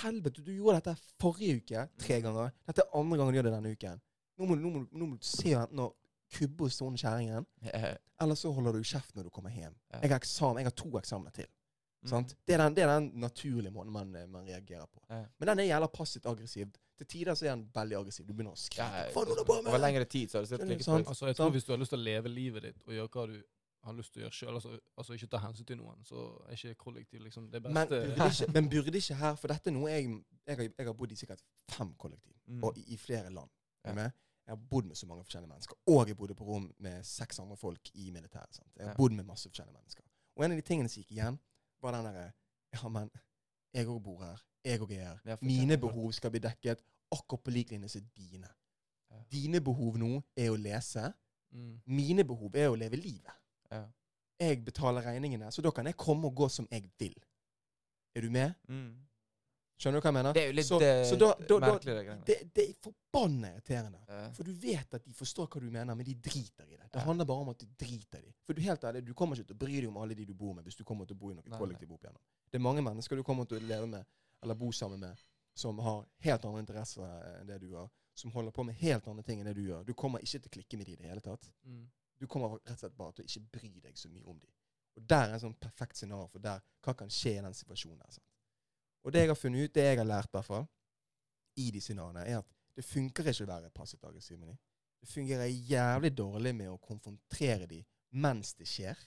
Helvete, du gjorde dette forrige uke tre ganger. Dette er andre gangen du gjør det denne uken. Nå må, nå må, nå må du se enten å kubbe hos denne kjerringen, eller så holder du kjeft når du kommer hjem. Jeg har, eksamen, jeg har to eksamener til. Mm. Sant? Det, er den, det er den naturlige måten man, man reagerer på. Ja. Men den er jævla passivt aggressiv. Til tider så er den veldig aggressiv. Du begynner å skrike. Ja, Over lengre tid så har du sett like på Altså, jeg tror Hvis du har lyst til å leve livet ditt og gjøre hva du har lyst til å gjøre sjøl, altså, altså ikke ta hensyn til noen, så er ikke kollektiv liksom det Men beste. burde, ikke, men burde ikke her For dette er noe jeg Jeg har, jeg har bodd i sikkert fem kollektiv. Mm. Og i, i flere land. Ja. Jeg har bodd med så mange forskjellige mennesker. Og jeg bodde på rom med seks andre folk i militæret. sant? Jeg har Ja. bodd med masse forskjellige mennesker. Og en av de tingene som gikk igjen, var den derre Ja, men jeg òg bor her. Jeg òg er her. Ja, Mine behov skal bli dekket akkurat på lik linje som dine. Dine behov nå er å lese. Mm. Mine behov er å leve livet. Ja. Jeg betaler regningene, så da kan jeg komme og gå som jeg vil. Er du med? Mm. Skjønner du hva jeg mener? Det er jo litt så, det, så da, da, da, greiene. det, det er forbanna irriterende. Ja. For du vet at de forstår hva du mener, men de driter i det. Det Ja. handler bare om at du driter i det. For du helt ærlig, du kommer ikke til å bry deg om alle de du bor med, hvis du kommer til å bo i noe kollektiv opp igjennom. Det er mange mennesker du kommer til å leve med, eller bo sammen med, som har helt andre interesser enn det du har. Som holder på med helt andre ting enn det du gjør. Du kommer ikke til å klikke med de i det hele tatt. Mm. Du kommer rett og slett bare til å ikke bry deg så mye om dem. Og der er en sånn perfekt scenario for der, hva kan skje i den situasjonen der. Sant? Og det jeg har funnet ut, det jeg har lært derfra, i de scenarioene, er at det funker ikke å være passivt aggressiv med dem. Det fungerer jævlig dårlig med å konfrontere dem mens det skjer.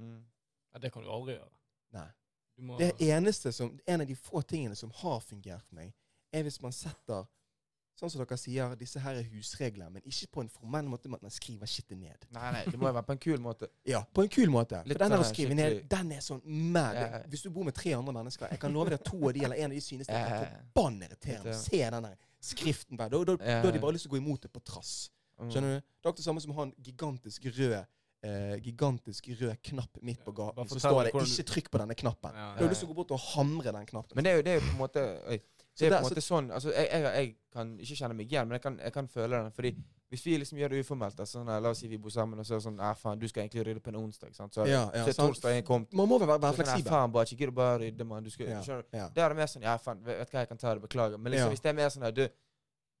Mm. Ja, det kan du aldri gjøre. Nei. Må, Det eneste som, En av de få tingene som har fungert for meg, er hvis man setter Sånn som dere sier, disse her er husregler, men ikke på en formell måte med at man skriver skittet ned. Nei, nei, det må jo være på en kul måte. Ja, på en kul måte. Litt For den der å sånn skrive ned, den er sånn mad. Ja, ja. Hvis du bor med tre andre mennesker, jeg kan love deg at to av de eller en av de synes det Ja, ja, er ja. forbanna irriterende se den der skriften der. Da, da, Ja, da har de bare lyst til å gå imot det på trass. Mm. Skjønner du? Det er akkurat det samme som å ha en gigantisk rød eh, gigantisk rød knapp midt på gaten. Så står det 'ikke trykk på denne knappen'. Ja, Da ja. du lyst til å gå bort og hamre den knappen. Men det er jo, det er jo på en måte oi, Så Det er på en måte sånn altså, jeg, jeg, jeg kan ikke kjenne meg igjen, men jeg kan, jeg kan føle den. Fordi hvis vi liksom gjør det uformelt altså, sånn, La oss si vi bor sammen, og så er det sånn Nei, faen, du skal egentlig rydde på en onsdag. Sant? Så, ja, ja, så er torsdagen kommet. Man må være, være fleksibel. sånn, Nei, faen, bare ikke gidd du bare rydde, mann. Du Ja, ja. Det er det mer sånn Ja, faen, vet vet hva, jeg kan ta det, beklager. Men liksom, Ja. hvis det er mer sånn her Du,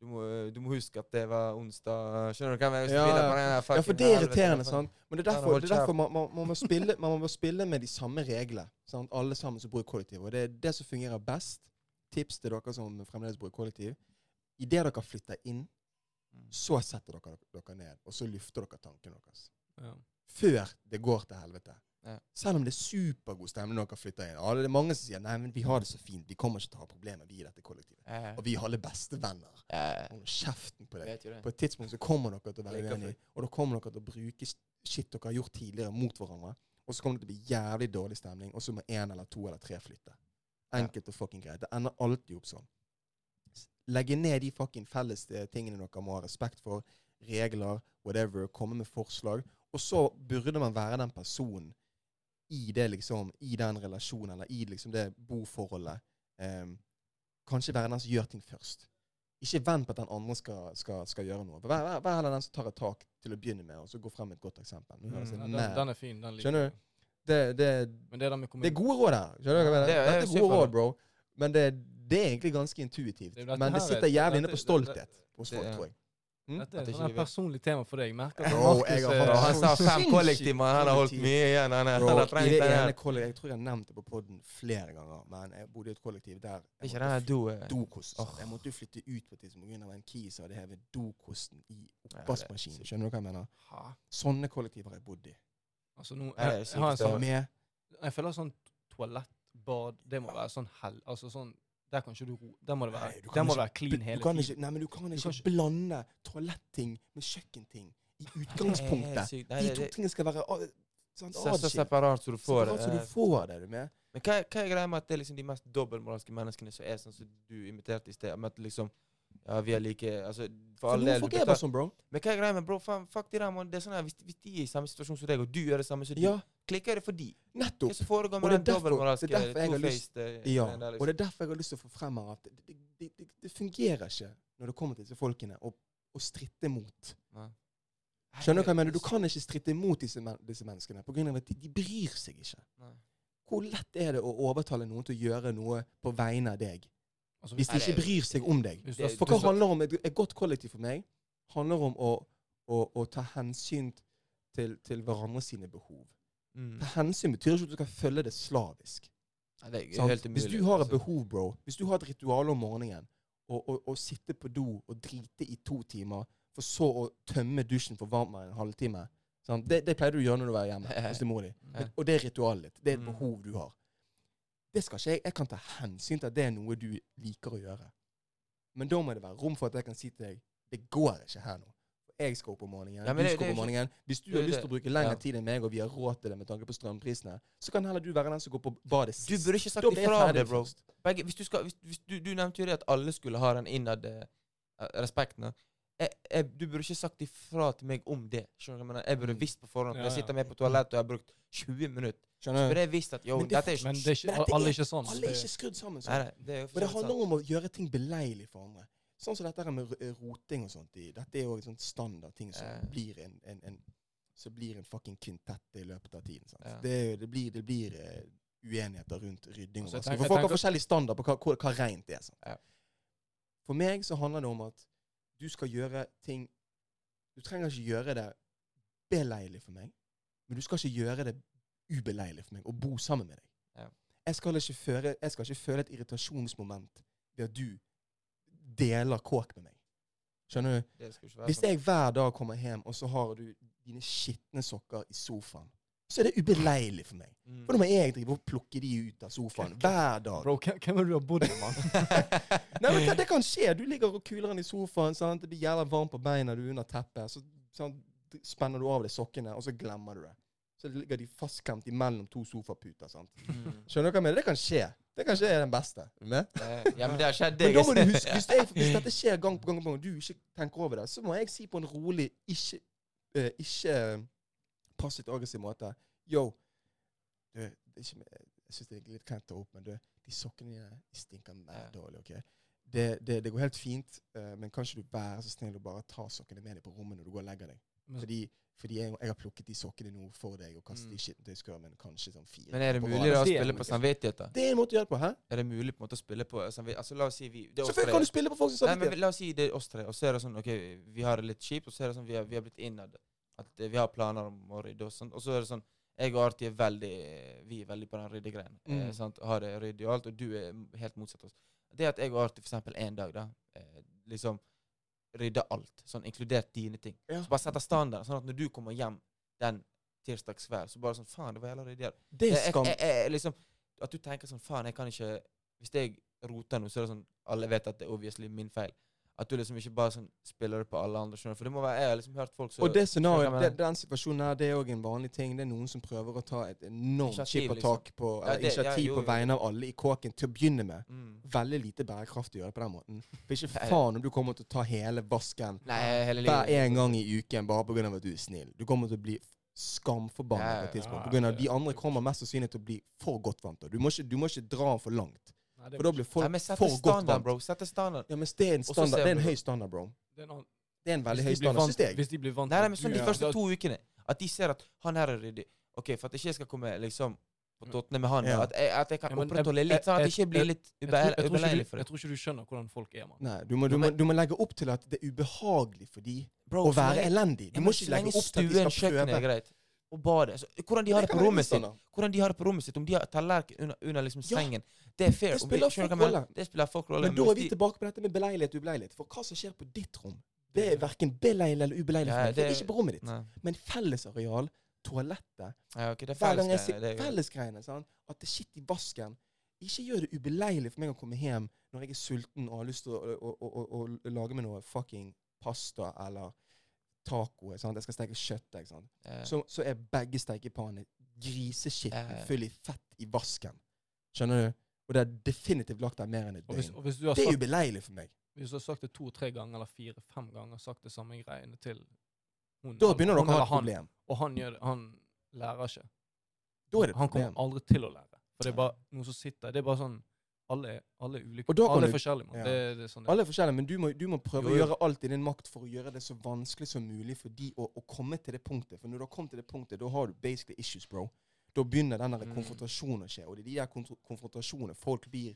du, må, du må huske at det var onsdag. Skjønner du hva jeg mener? Du Ja, ja, for det er irriterende. sant? Men det er derfor, det er derfor man, man, man, må spille, man må spille med de samme reglene. Sant? Alle sammen som bor i kollektiv. Og det er det som fungerer best. Tips til dere som fremdeles bor i kollektiv. Idet dere flytter inn, Mm. så setter dere dere ned, og så lufter dere tankene deres. ja. Før det går til helvete. Ja. Selv om det er supergod stemning når dere flytter inn. Ja, det er mange som sier nei, men vi har det så fint. Vi kommer ikke til å ha problemer, vi i dette kollektivet. Ja, ja. Og vi er alle bestevenner. Ja, Hold kjeften på deg. det. På et tidspunkt så kommer dere til å være uenige, og da kommer dere til å bruke shit dere har gjort tidligere, mot hverandre. Og så kommer det til å bli jævlig dårlig stemning, og så må én eller to eller tre flytte. Enkelt og fucking greit. Det ender alltid opp sånn. Legge ned de fucking felles eh, tingene dere må ha respekt for. Regler, whatever. Komme med forslag. Og så burde man være den personen i det liksom, i den relasjonen, eller i liksom det boforholdet, Ehm, kanskje være den som gjør ting først. Ikke vent på at den andre skal, skal, skal gjøre noe. Vær, vær heller den som tar et tak til å begynne med, og så gå frem med et godt eksempel. Mm. den, den er fin. Den liker Skjønner du? Det, det, Men det er, med det er gode råd her. Skjønner du hva jeg mener? Det er- Dette er gode råd, bro. Men det, det er egentlig ganske intuitivt. Det Men det sitter er- jævlig inne på stolthet hos folk, tror jeg. Mm? Dette er et sånn personlig tema for deg. Merker at Bro, Markus jeg har Han sa fem kollektiver, han har holdt mye igjen. Han, er- Bro, han har i trengt det ene kollektiv, Jeg tror jeg har nevnt det på podden flere ganger, men jeg bodde i et kollektiv der er jeg ikke måtte den her do... eh, dokost. Jeg måtte jo flytte ut på et tidspunkt pga. en key som hadde hevet dokosten i oppvaskmaskinen. Skjønner du hva jeg mener? Ha. Sånne kollektiver har jeg bodd i. Altså, nå, jeg, jeg, har en sånn, Med jeg føler sånn toalett, bad Det må være sånn hell... Altså sånn Der kan ikke du ro Der må det være, Nei, der må ikke- være clean hele tiden. ikke, Nei, men du kan ikke, ikke- blande toaletting med kjøkkenting i utgangspunktet. Nei, Nei, De to det- tingene skal være sånn, Så, separat så du får Separat så det. du får det, du med? Men hva, hva er greia med at det er liksom de mest dobbeltmoralske menneskene som er sånn som du imiterte i sted? Med at liksom Ja, vi er like Altså, for all del er betal- sånn, bro. Men hva er greia med bro? Fan, fuck de der, man. Det er sånn her, hvis, hvis de er i samme situasjon som deg, og du gjør det samme som de, Ja, klikker det for de. Nettopp. foregår Og med det er derfor- det er derfor jeg har lyst- eh, Ja, og liksom? det er derfor jeg har lyst til å få frem at det, det, det, det, det fungerer ikke når det kommer til disse folkene, å, å stritte imot. Nei. Skjønner du hva jeg mener? Du kan ikke stritte imot disse, men, disse menneskene på grunn av at de, de bryr seg ikke. Nei. Hvor lett er det å overtale noen til å gjøre noe på vegne av deg, Altså, hvis de ikke bryr seg om deg? det- For hva handler om et, et godt kollektiv for meg? handler om å, å, å ta hensyn til, til hverandre sine behov. Mm. Ta hensyn betyr ikke at du skal følge det slavisk. Nei, det umulig. Hvis du har et altså. behov, bro, hvis du har et ritual om morgenen, og sitte på do og drite i to timer, for så å tømme dusjen for varmt en halvtime? Det, det pleier du å gjøre når du er hjemme hos din mor di. Og det er ritualet ditt. Det er et Mm. behov du har. Det skal ikke jeg. Jeg kan ta hensyn til at det er noe du liker å gjøre. Men da må det være rom for at jeg kan si til deg det går ikke her nå. Jeg skal opp om morgenen. Ja, du skal opp om morgenen. Hvis du har lyst til å bruke lengre Ja. tid enn meg, og vi har råd til det med tanke på strømprisene, så kan heller du være den som går på badet Du burde ikke sagt ifra det, bro. Begge, hvis du, skal, hvis, hvis du, du nevnte jo det at alle skulle ha den innad uh, respekten. Jeg, jeg, du burde ikke sagt ifra til meg om det. Skjønner du? Jeg burde Mm. visst på forhånd. Ja, ja. jeg sitter med på toalettet og jeg har brukt 20 minutter, så du? burde det er visst at jo, Men det- dette er ikke Men det er ikke, Men alle er- ikke sånn. Alle er ikke skrudd sammen sånn. nei, det er jo for det handler om å gjøre ting beleilig for andre. Sånn som dette her med roting og sånt. Dette er jo en sånn standard ting som eh. blir en, en, en så blir en fucking kvintett i løpet av tiden. Sant? Ja. Det, det blir, det blir uh, uenigheter rundt rydding. Altså, tenker- For folk har forskjellig standard på hva, hva, hva rent er. Sant? Ja. For meg så handler det om at du skal gjøre ting Du trenger ikke gjøre det beleilig for meg, men du skal ikke gjøre det ubeleilig for meg å bo sammen med deg. Ja. Jeg, skal føre, jeg skal ikke føle et irritasjonsmoment ved at du deler kåk med meg. Skjønner du? Hvis sånn. jeg hver dag kommer hjem, og så har du dine skitne sokker i sofaen, så er det ubeleilig for meg. Mm. For da må jeg drive og plukke de ut av sofaen hver dag. Bro, hvem det du har bodd med, mann? Nei, men det, det kan skje. Du ligger og kuler den i sofaen. Sant? Det blir jævla varmt på beina, du er under teppet. Så sant? spenner du av deg sokkene, og så glemmer du det. Så ligger de fastklemt imellom to sofaputer. Sant? Mm. Skjønner du hva jeg mener? Det kan skje. Det kan skje er den beste. Er med? Eh, Ja, men det har skjedd Men da må du huske, hvis, jeg, hvis dette skjer gang på gang, på gang, og du ikke tenker over det, så må jeg si på en rolig, ikke, uh, ikke passivt aggressiv måte Yo, du, det ikke, jeg syns det er litt kleint å ta opp, men du, de sokkene dine de stinker mer dårlig. ok? Det, det, det går helt fint, uh, men kan ikke du være så snill å bare ta sokkene med deg på rommet når du går og legger deg? Men- Fordi, fordi jeg, jeg har plukket de sokkene nå for deg og kastet Mm. de i skittentøyskurven kanskje sånn fire. Men er det mulig da å spille på samvittighet? da? Det er en måte å gjøre det på, hæ? Er det mulig på en måte å spille på samvittighet? Altså, la oss si vi det er Selvfølgelig kan du spille på folks Nei, men La oss si det er oss tre, og så er det sånn OK, vi har det litt kjipt, og så er det sånn vi har, vi har blitt innad. At eh, vi har planer om å rydde og sånn. Og så er det sånn Jeg og Arti er veldig Vi er veldig på den ryddegreien. Eh, Mm. sant? Har det ryddig og alt, og du er helt motsatt oss. Det at jeg og Arti for eksempel en dag da eh, liksom rydder alt, sånn inkludert dine ting. Ja. Så bare setter standard, sånn at når du kommer hjem den tirsdagskvelden, så bare sånn Faen, det var jævla ryddig. Det er Jeg- jeg- jeg- liksom, at du tenker sånn Faen, jeg kan ikke Hvis jeg roter noe, så er det sånn Alle vet at det er obviously min feil. At du liksom ikke bare sånn spiller det på alle andre. skjønner? For det må være, Jeg har liksom hørt folk som Og det scenarioet, det, den situasjonen her, det er òg en vanlig ting. Det er noen som prøver å ta et enormt Initiativ, tak på, Ja, det, initiativ ja, jo, på vegne av alle i kåken til å begynne med. mm. Veldig lite bærekraftig å gjøre det på den måten. For ikke faen om du kommer til å ta hele vasken Nei, hele hver en gang i uken bare pga. at du er snill. Du kommer til å bli skamforbanna på et tidspunkt. På grunn av at de andre kommer mest sannsynlig til å bli for godt vant. Du må ikke, du må ikke dra for langt. For da blir folk Nei, men sett for godt standard, vant. bro. Sette standard. Ja, men det er en standard. ser Det er en vi høy standard, bro. det er en annen- Det er en veldig hvis høy de blir standard, vant- syns jeg. Hvis de blir vant Nei, nei, men sånn de første to ukene. At de ser at han her er ryddig. Ok, For at ikke ikke skal komme liksom på tottene med han. Ja. At, jeg, at jeg kan Ja, men opprettholde jeg- litt, sånn at det jeg- ikke blir litt Jeg tror, jeg, tror ikke ubeleilig du, for jeg dem. tror ikke du skjønner hvordan folk er, mann. Nei, du må, du, må, du må legge opp til at det er ubehagelig for de Bro, å så være lenge- elendig. Du Ja, må men ikke så legge lenge opp til at stuen, de skal kjøkkenet er prøve. greit. Og badet. Så, hvordan de har det på rommet sitt. Hvordan de har det på rommet sitt, Om de har tallerken under, under liksom Ja, sengen. Det er fair. det spiller folk du hva jeg mener? rolle. Det spiller folk rolle. Men da er vi tilbake på dette med beleilighet og ubeleilighet. For hva som skjer på ditt rom, det er verken beleilig eller ubeleilig Ja, meg. Det er ikke på rommet ditt. Nei. Men fellesareal, toalettet Ja, okay, det er Hver gang jeg det fellesgreiene, sant? at det er shit i vasken Ikke gjør det ubeleilig for meg å komme hjem når jeg er sulten og har lyst til å, å, å, å lage meg noe fucking pasta eller taco. Sant? Jeg skal steke sant? Ja. Så, så er begge stekepannene ja. full i fett i vasken. Skjønner du? Og det er definitivt lagt der mer enn et døgn. Det er sagt, ubeleilig for meg. hvis du har sagt det to-tre ganger, eller fire-fem ganger, sagt det samme greiene til hun Da begynner dere å ha et problem. Og han, gjør han lærer ikke. Da er det et han kommer aldri til å lære. For det er bare noen som sitter Det er bare sånn Alle, alle ulike. Og da kan Alle er forskjellige. Ja. Det, det er sånn. Alle er forskjellige, men du må, du må prøve Jo, å gjøre alt i din makt for å gjøre det så vanskelig som mulig for de å, å komme til det punktet. For når du har kommet til det punktet, da har du basically issues, bro. Da begynner den Mm. konfrontasjonen å skje. Og det er de der konfrontasjonene folk blir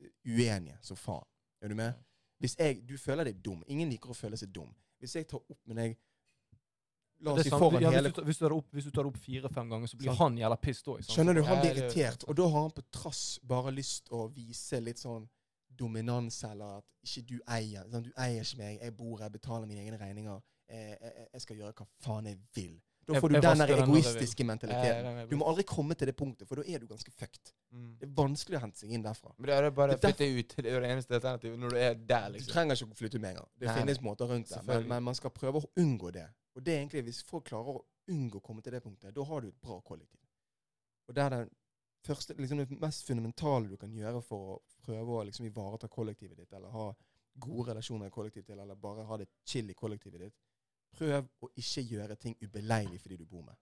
eh, uenige som faen. Er du med? Hvis jeg, Du føler deg dum. Ingen liker å føle seg dum. Hvis jeg tar opp med deg La oss si foran ja, hele hvis, du, tar- hvis, du tar det opp, hvis du tar opp fire-fem ganger, så blir Sant. han jævla pissed òg. Skjønner du? Han blir er irritert. Og da har han på trass bare lyst å vise litt sånn dominans, eller at ikke du eier. Sånn, du eier ikke meg. Jeg bor her, betaler mine egne regninger. Jeg, jeg, jeg skal gjøre hva faen jeg vil. Da får du jeg den der egoistiske mentaliteten. Du må aldri komme til det punktet, for da er du ganske fucked. Mm. Det er vanskelig å hente seg inn derfra. Men det er bare å flytte ut. Det er det eneste alternativet når du er der, Du liksom. trenger ikke å flytte med en gang. Det Nei, finnes måter rundt det. Men, men man skal prøve å unngå det. Og det er egentlig, hvis folk klarer å unngå å komme til det punktet, da har du et bra kollektiv. Og det er det første, liksom det mest fundamentale du kan gjøre for å prøve å liksom ivareta kollektivet ditt, eller ha gode relasjoner i kollektivet ditt, eller bare ha det chill i kollektivet ditt. Prøv å ikke gjøre ting ubeleilig for de du bor med.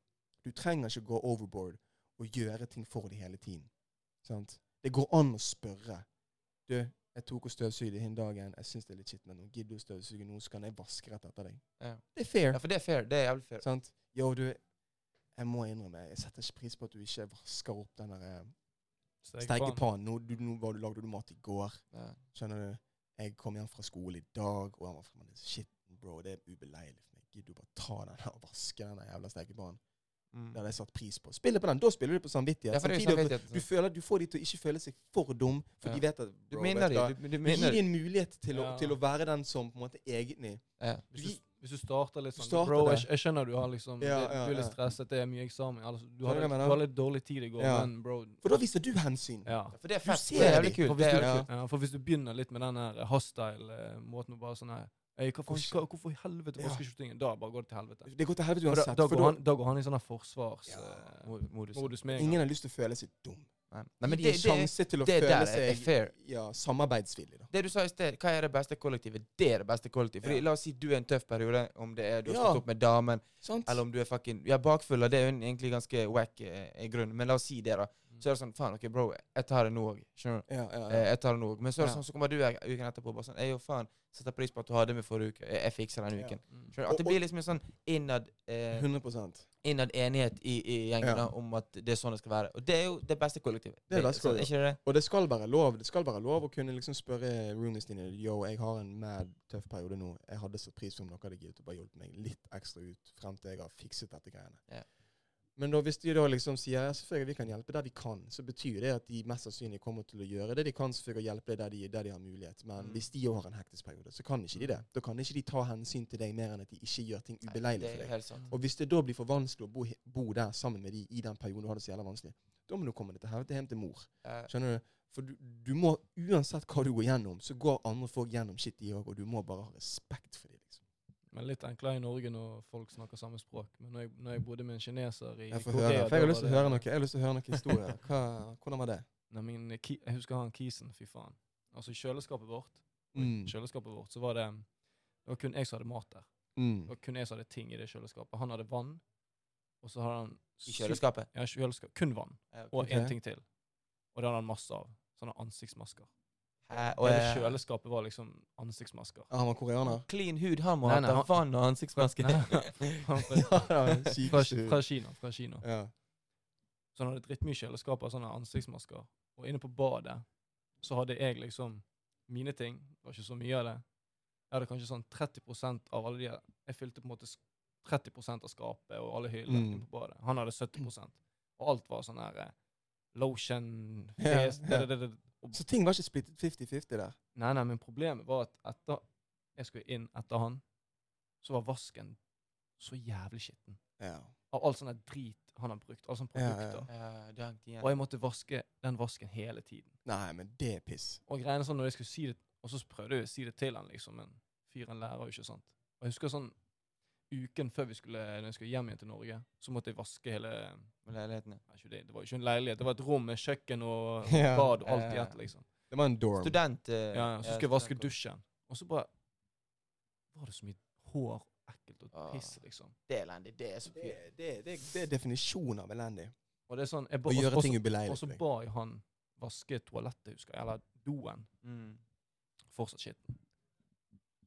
Du trenger ikke gå overboard og gjøre ting for dem hele tiden. Sant? Det går an å spørre. Du, jeg tok og støvsugde den dagen. Jeg syns det er litt skitt, men nå gidder du å støvsuge nå, så kan jeg vaske rett etter deg. Ja. Det er fair. ja, for det er fair. Det er jævlig fair. Sant? Yo, du, jeg må innrømme, jeg setter ikke pris på at du ikke vasker opp den der eh, stekepannen. Nå, du, nå var du, lagde du mat i går. Ja. Skjønner du? Jeg kom hjem fra skole i dag, og han var fremdeles Shit, bro, det er ubeleilig for meg. Gidder du bare ta den og vaske den der jævla stekepannen? Mm. Det hadde jeg satt pris på. Spiller på den. Da spiller du på samvittighet. Ja, Samtidig, samvittighet. du, føler, du får de til å ikke føle seg for dum, for Ja. de vet at Du bro, vet du. Du, du Du minner dem. mulighet til å, til å være den som på en måte egentlig Ja. Hvis, du, hvis du starter litt sånn starter Bro, jeg, jeg skjønner du har liksom Ja, det- ja, Du er litt stresset, det er mye eksamen. Altså, du, har du litt, du har litt dårlig tid i går, Ja. men bro For da viser du hensyn. ja. For det er Du fett. ser Det er jævlig kult. For hvis, du, Ja. ja, for hvis du begynner litt med den her hostile-måten å bare sånn her Hvorfor, Kanskje- hvorfor i helvete Ja. vasker ikke du tingene? Da bare går det til helvete. Det går til helvete uansett. da, da, for går han, da går han i sånn forsvarsmodus Ja. Uh, ingen har lyst til å føle seg dum. Nei. Nei, men de det, det, sjanse til å det føle er, er seg fair. ja, samarbeidsvillig. da. Det du sa i sted, hva er det beste kollektivet? Det er det beste kollektivet. Fordi Ja. La oss si du er i en tøff periode, om det er du har Ja. stått opp med damen, Sant? eller om du er fucking Ja, bakfull, og det er jo egentlig ganske wack eh, i grunnen, men la oss si det, da. Så er det sånn Faen, OK, bro, jeg tar det nå òg. Skjønner du? Ja, ja, Eh, ja. Jeg tar det nå òg. Men så er det Ja. sånn, så kommer du uken etterpå bare sånn Ei, jo, faen, setter pris på at du hadde med forrige uke. Jeg, jeg fikser den uken. Mm. Skjønner du? At det blir liksom en sånn innad eh, 100% innad enighet i, i gjengen Ja. da, om at det er sånn det skal være. Og det er jo det beste kollektivet. Det er det beste så, kollektivet. Er ikke det? Og det skal være lov Det skal være lov å kunne liksom spørre roomies dine Yo, jeg har en mad tøff periode nå. Jeg hadde satt pris om dere hadde giddet å bare hjulpet meg litt ekstra ut frem til jeg har fikset dette greiene. Men da, hvis de da liksom sier ja, selvfølgelig vi kan hjelpe der vi kan, så betyr det at de mest sannsynlig kommer til å gjøre det de kan selvfølgelig å hjelpe deg der de, der de har mulighet. Men Mm. hvis de òg har en hektisk periode, så kan ikke de det. Da kan ikke de ta hensyn til deg mer enn at de ikke gjør ting ubeleilig for deg. Og hvis det da blir for vanskelig å bo, bo der sammen med de i den perioden du har det så jævla vanskelig, da må du komme deg hjem til mor. Skjønner du? For du, du må, uansett hva du går gjennom, så går andre folk gjennom shit de òg, og du må bare ha respekt for dem. Men litt enklere i Norge når folk snakker samme språk. Men når jeg, når jeg bodde med en kineser i Jeg får Korea høre, for jeg har lyst til å høre noe Jeg har lyst til å høre noe historier. Hva, hvordan var det? Nei, min, jeg husker han kisen, fy faen. Altså i kjøleskapet vårt, Mm. kjøleskapet vårt, så var det Det var kun jeg som hadde mat der. Mm. Det var kun jeg som hadde ting i det kjøleskapet. Han hadde vann, og så hadde han I kjøleskapet. Ja, kjøleskap. Kun vann. Ja, ok. Og én ting til. Og det hadde han masse av. sånne ansiktsmasker. Hæ? Og Hele kjøleskapet var liksom ansiktsmasker. Ja, han var koreaner? Clean hud, han må ha hatt han- vann og ansiktsmaske. Fra, fra, fra Kina. Fra Kina. Ja. Så han hadde drittmye kjøleskap av sånne ansiktsmasker. Og inne på badet så hadde jeg liksom mine ting. Det var ikke så mye av det. Jeg hadde kanskje sånn 30% av alle de Jeg fylte på en måte s- 30 av skapet og alle hyllene Mm. inne på badet. Han hadde 70 Og alt var sånn her eh, lotion, Det, det, ja. Så ting var ikke splittet 50-50 der? Nei, nei, men problemet var at etter jeg skulle inn etter han, så var vasken så jævlig skitten. Ja. Av all sånn drit han har brukt. Alle sånne Ja, ja. Ja. Og jeg måtte vaske den vasken hele tiden. Nei, men det er piss. Og greiene sånn når jeg skulle si det Og så prøvde jeg å si det til han, liksom, men fyren lærer jo ikke sant. Og jeg husker sånn uken før vi skulle, når jeg skulle hjem igjen til Norge, så måtte jeg vaske hele leiligheten, ja. Nei, det, det var jo ikke en leilighet, det var et rom med kjøkken og Ja. bad og alt i ett, liksom. Det var en dorm. Student... Uh, Ja, så skulle jeg vaske dusjen, og så bare var det så mye hår ekkelt og Ah. piss, liksom. Det er elendig. Det er så Det, det, det, det er definisjonen av elendig. Og det er sånn, jeg ba, Å gjøre også- ting Og så ba jeg han vaske toalettet, husker jeg, eller doen. Mm. Fortsatt skitten.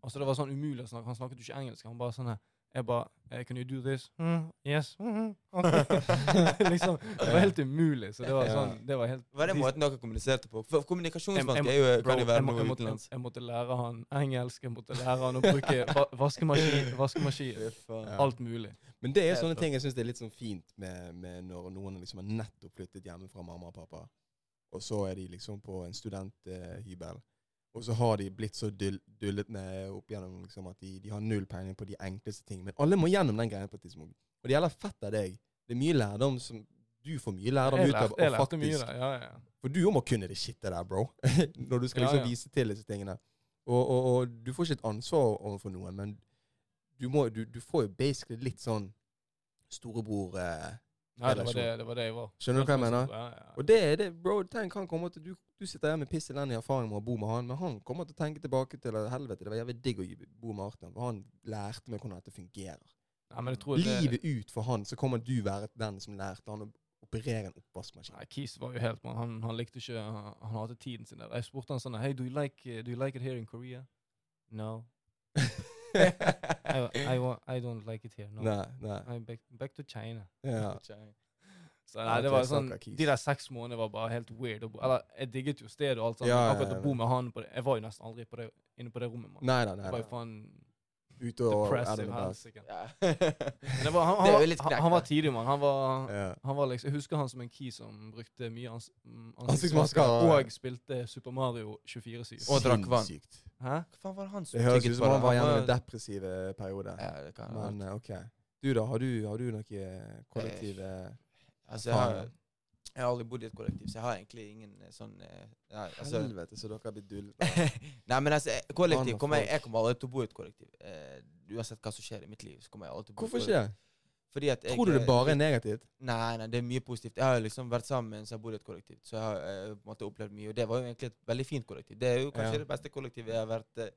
Altså det var sånn umulig å snakke. Han snakket jo ikke engelsk. Han bare sånn her Jeg bare eh, Can you do this? Mm, yes. Mm, okay. liksom, det var helt umulig. Så det var sånn Det var helt Var det måten dere kommuniserte på? For kommunikasjonsvansker er jo, Bro, kan jo være jeg, noe utenlands. jeg måtte lære han engelsk, jeg måtte lære han å bruke va vaskemaskin, vaskemaskin alt mulig. Men det er jo sånne ting jeg syns er litt sånn fint med, med når noen liksom har nettopp flyttet hjemmefra mamma og pappa, og så er de liksom på en studenthybel. Og så har de blitt så dull, dullet med opp gjennom liksom, at de, de har null peiling på de enkleste ting. Men alle må gjennom den greia på et tidspunkt. Og det gjelder fett av deg. Det er mye lærdom som Du får mye lærdom ut av Og faktisk. Ja, ja. For du må kunne det shitet der, bro. Når du skal liksom ja. vise til disse tingene. Og, og, og du får ikke et ansvar overfor noen, men du, må, du, du får jo basically litt sånn storebror eh, Nei, det var det, det var det jeg var. Skjønner du hva jeg mener? Ja, ja. Og det er det, bro. Tenk, han kommer til, du, du sitter her med piss elendig erfaring med å bo med han, men han kommer til å tenke tilbake til at helvete, det var jævlig digg å bo med Arten. For han lærte meg hvordan dette fungerer. Ja, tror det, Livet ut for han, så kommer du være den som lærte han å operere en oppvaskmaskin. Nei, Keith var jo helt man. Han, han likte ikke Han, han hadde tiden sin der. Jeg spurte han sånn Hey, do you like, do you like it here in Korea? No. I, I, I don't like it here. No. Nei, nei. I'm back, back to China. Ja. Så nei, det var sånn. De der seks månedene var bare helt weird. Eller, jeg digget jo stedet og alt sånt. Ja, men ja, akkurat ja, å bo med han på det Jeg var jo nesten aldri på det, inne på det rommet. Man. Nei nei, Det nei var jo faen Ute og depressive house Ja. Men det var, han, Det han, han, han var tidlig, mann. Han var Ja. han var liksom, Jeg husker han som en key som brukte mye ans mm, Ansiktsmasker. og spilte Super Mario 24-7. Og drakk vann. Hæ? Hva faen var det han som Det høres ut som han var gjennom en depressiv periode. Ja, det kan Men eh, OK. Du da, har du, har du noe eh, kollektiv eh, Altså, jeg har, jeg har aldri bodd i et kollektiv, så jeg har egentlig ingen eh, sånn eh, ja, altså, Helvete, så dere har blitt dull Nei, men altså, eh, kollektiv kommer jeg, jeg kommer aldri til å bo i et kollektiv. Uh, uansett hva som skjer i mitt liv, så kommer jeg alltid til å bo Hvorfor ikke? Fordi at jeg, Tror du det eh, bare er negativt? Nei, nei, det er mye positivt. Jeg har liksom vært sammen med en som har bodd i et kollektiv, så jeg har eh, en måte opplevd mye. Og det var jo egentlig et veldig fint kollektiv. Det er jo kanskje Ja. det beste kollektivet jeg har vært, eh,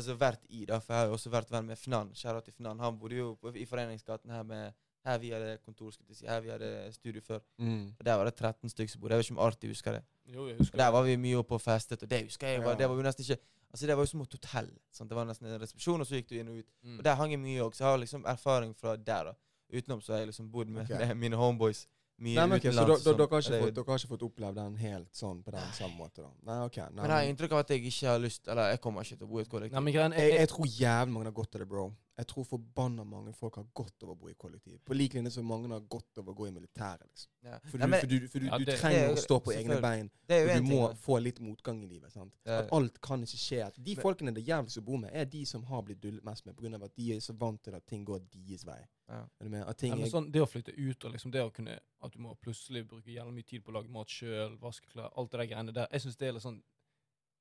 altså vært i, da. For jeg har jo også vært venn med Fnan. Kjære til Fnan. Han bodde jo på, i Foreningsgaten her med her vi hadde kontor, skulle jeg si. Her vi hadde studio før. Mm. Og Der var det 13 stykker som bodde. Jeg vet ikke om Arti husker det. Jo, jeg Og husker Der var vi mye oppe og festet, og det husker jeg. Var, Ja. det var jo nesten ikke Altså Det var jo som et hotell. Sant? Det var nesten en resepsjon, og så gikk du inn og ut. Mm. Og Der hang jeg mye òg, så jeg har liksom erfaring fra der. da Utenom så har jeg liksom bodd med, okay. med mine homeboys mye Nei, men ok, Så og sånn. dere har, ikke fått, dere har ikke fått opplevd den helt sånn på den samme måte? da? Nei, ok. Nei, Men jeg har inntrykk av at jeg ikke har lyst Eller jeg kommer ikke til å bo i et kollektiv. Nei, men jeg, jeg, jeg tror jævlig mange har godt av det, bro. Jeg tror forbanna mange folk har godt av å bo i kollektiv. På lik linje som mange har godt av å gå i militæret. liksom. ja. For du, Nei, men, for du, for du, Ja, du trenger det- å stå på egne bein. det Og du må ting, få litt motgang i livet. sant? Ja. At alt kan ikke skje. At de Men- folkene det er jævligst å bo med, er de som har blitt dullet mest med, pga. at de er så vant til at ting går deres vei. Ja. Du med? At ting Nei, men sånn, det å flytte ut og liksom det å kunne At du må plutselig bruke jævlig mye tid på å lage mat sjøl, vaske klær, alt det der greiene der. Jeg synes det er litt sånn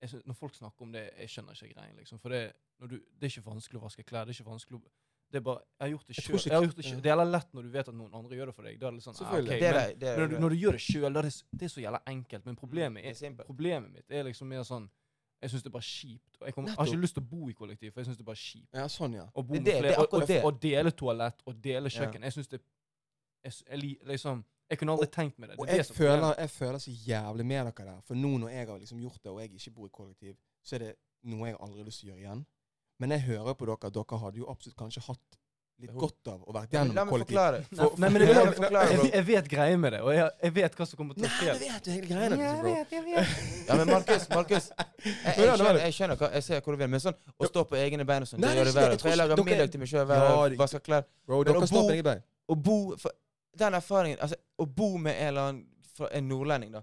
synes, Når folk snakker om det, jeg skjønner ikke greien, liksom. For det, du, det er ikke vanskelig å vaske klær. Det er ikke vanskelig å Det er bare Jeg har gjort det sjøl. det ja. Det er heller lett når du vet at noen andre gjør det for deg. Da er det litt sånn ah, Selvfølgelig. Det er men, det. er men når, du, når du gjør det sjøl, er det, det er så jævla enkelt. Men problemet, er er, problemet mitt er liksom mer sånn Jeg syns det er bare kjipt. Jeg, kommer, jeg har ikke lyst til å bo i kollektiv, for jeg syns det er bare kjipt. ja, sånn, ja. Å bo med flere, er og, og, og dele toalett og dele Ja. kjøkken. Jeg syns det jeg, jeg, liksom, Jeg kunne aldri tenkt meg det. Og det, og jeg det er føler, jeg føler så jævlig med dere der. For nå når jeg har liksom gjort det, og jeg ikke bor i kollektiv, så er det noe jeg aldri har lyst til å gjøre igjen. Men jeg hører på dere at dere hadde jo absolutt kanskje hatt litt godt av å være La gjennom meg forklare. Nei, For- nei, men for- jeg, jeg, forklare, jeg, jeg vet greia med det, og jeg, jeg vet hva som kommer til å Nei, skje. det vet du hele greia deres, bro. Ja, men Markus, Markus jeg, jeg, er skjønner, jeg hva Jeg ser hvor du vil, men sånn å stå på egne bein og sånn, det gjør det verre. Jeg For jeg lager middag til meg sjøl, Ja, det- vasker klær. Bro, Men dere står på egne bein. Å bo for, Den erfaringen Altså, å bo med en eller annen En nordlending, da,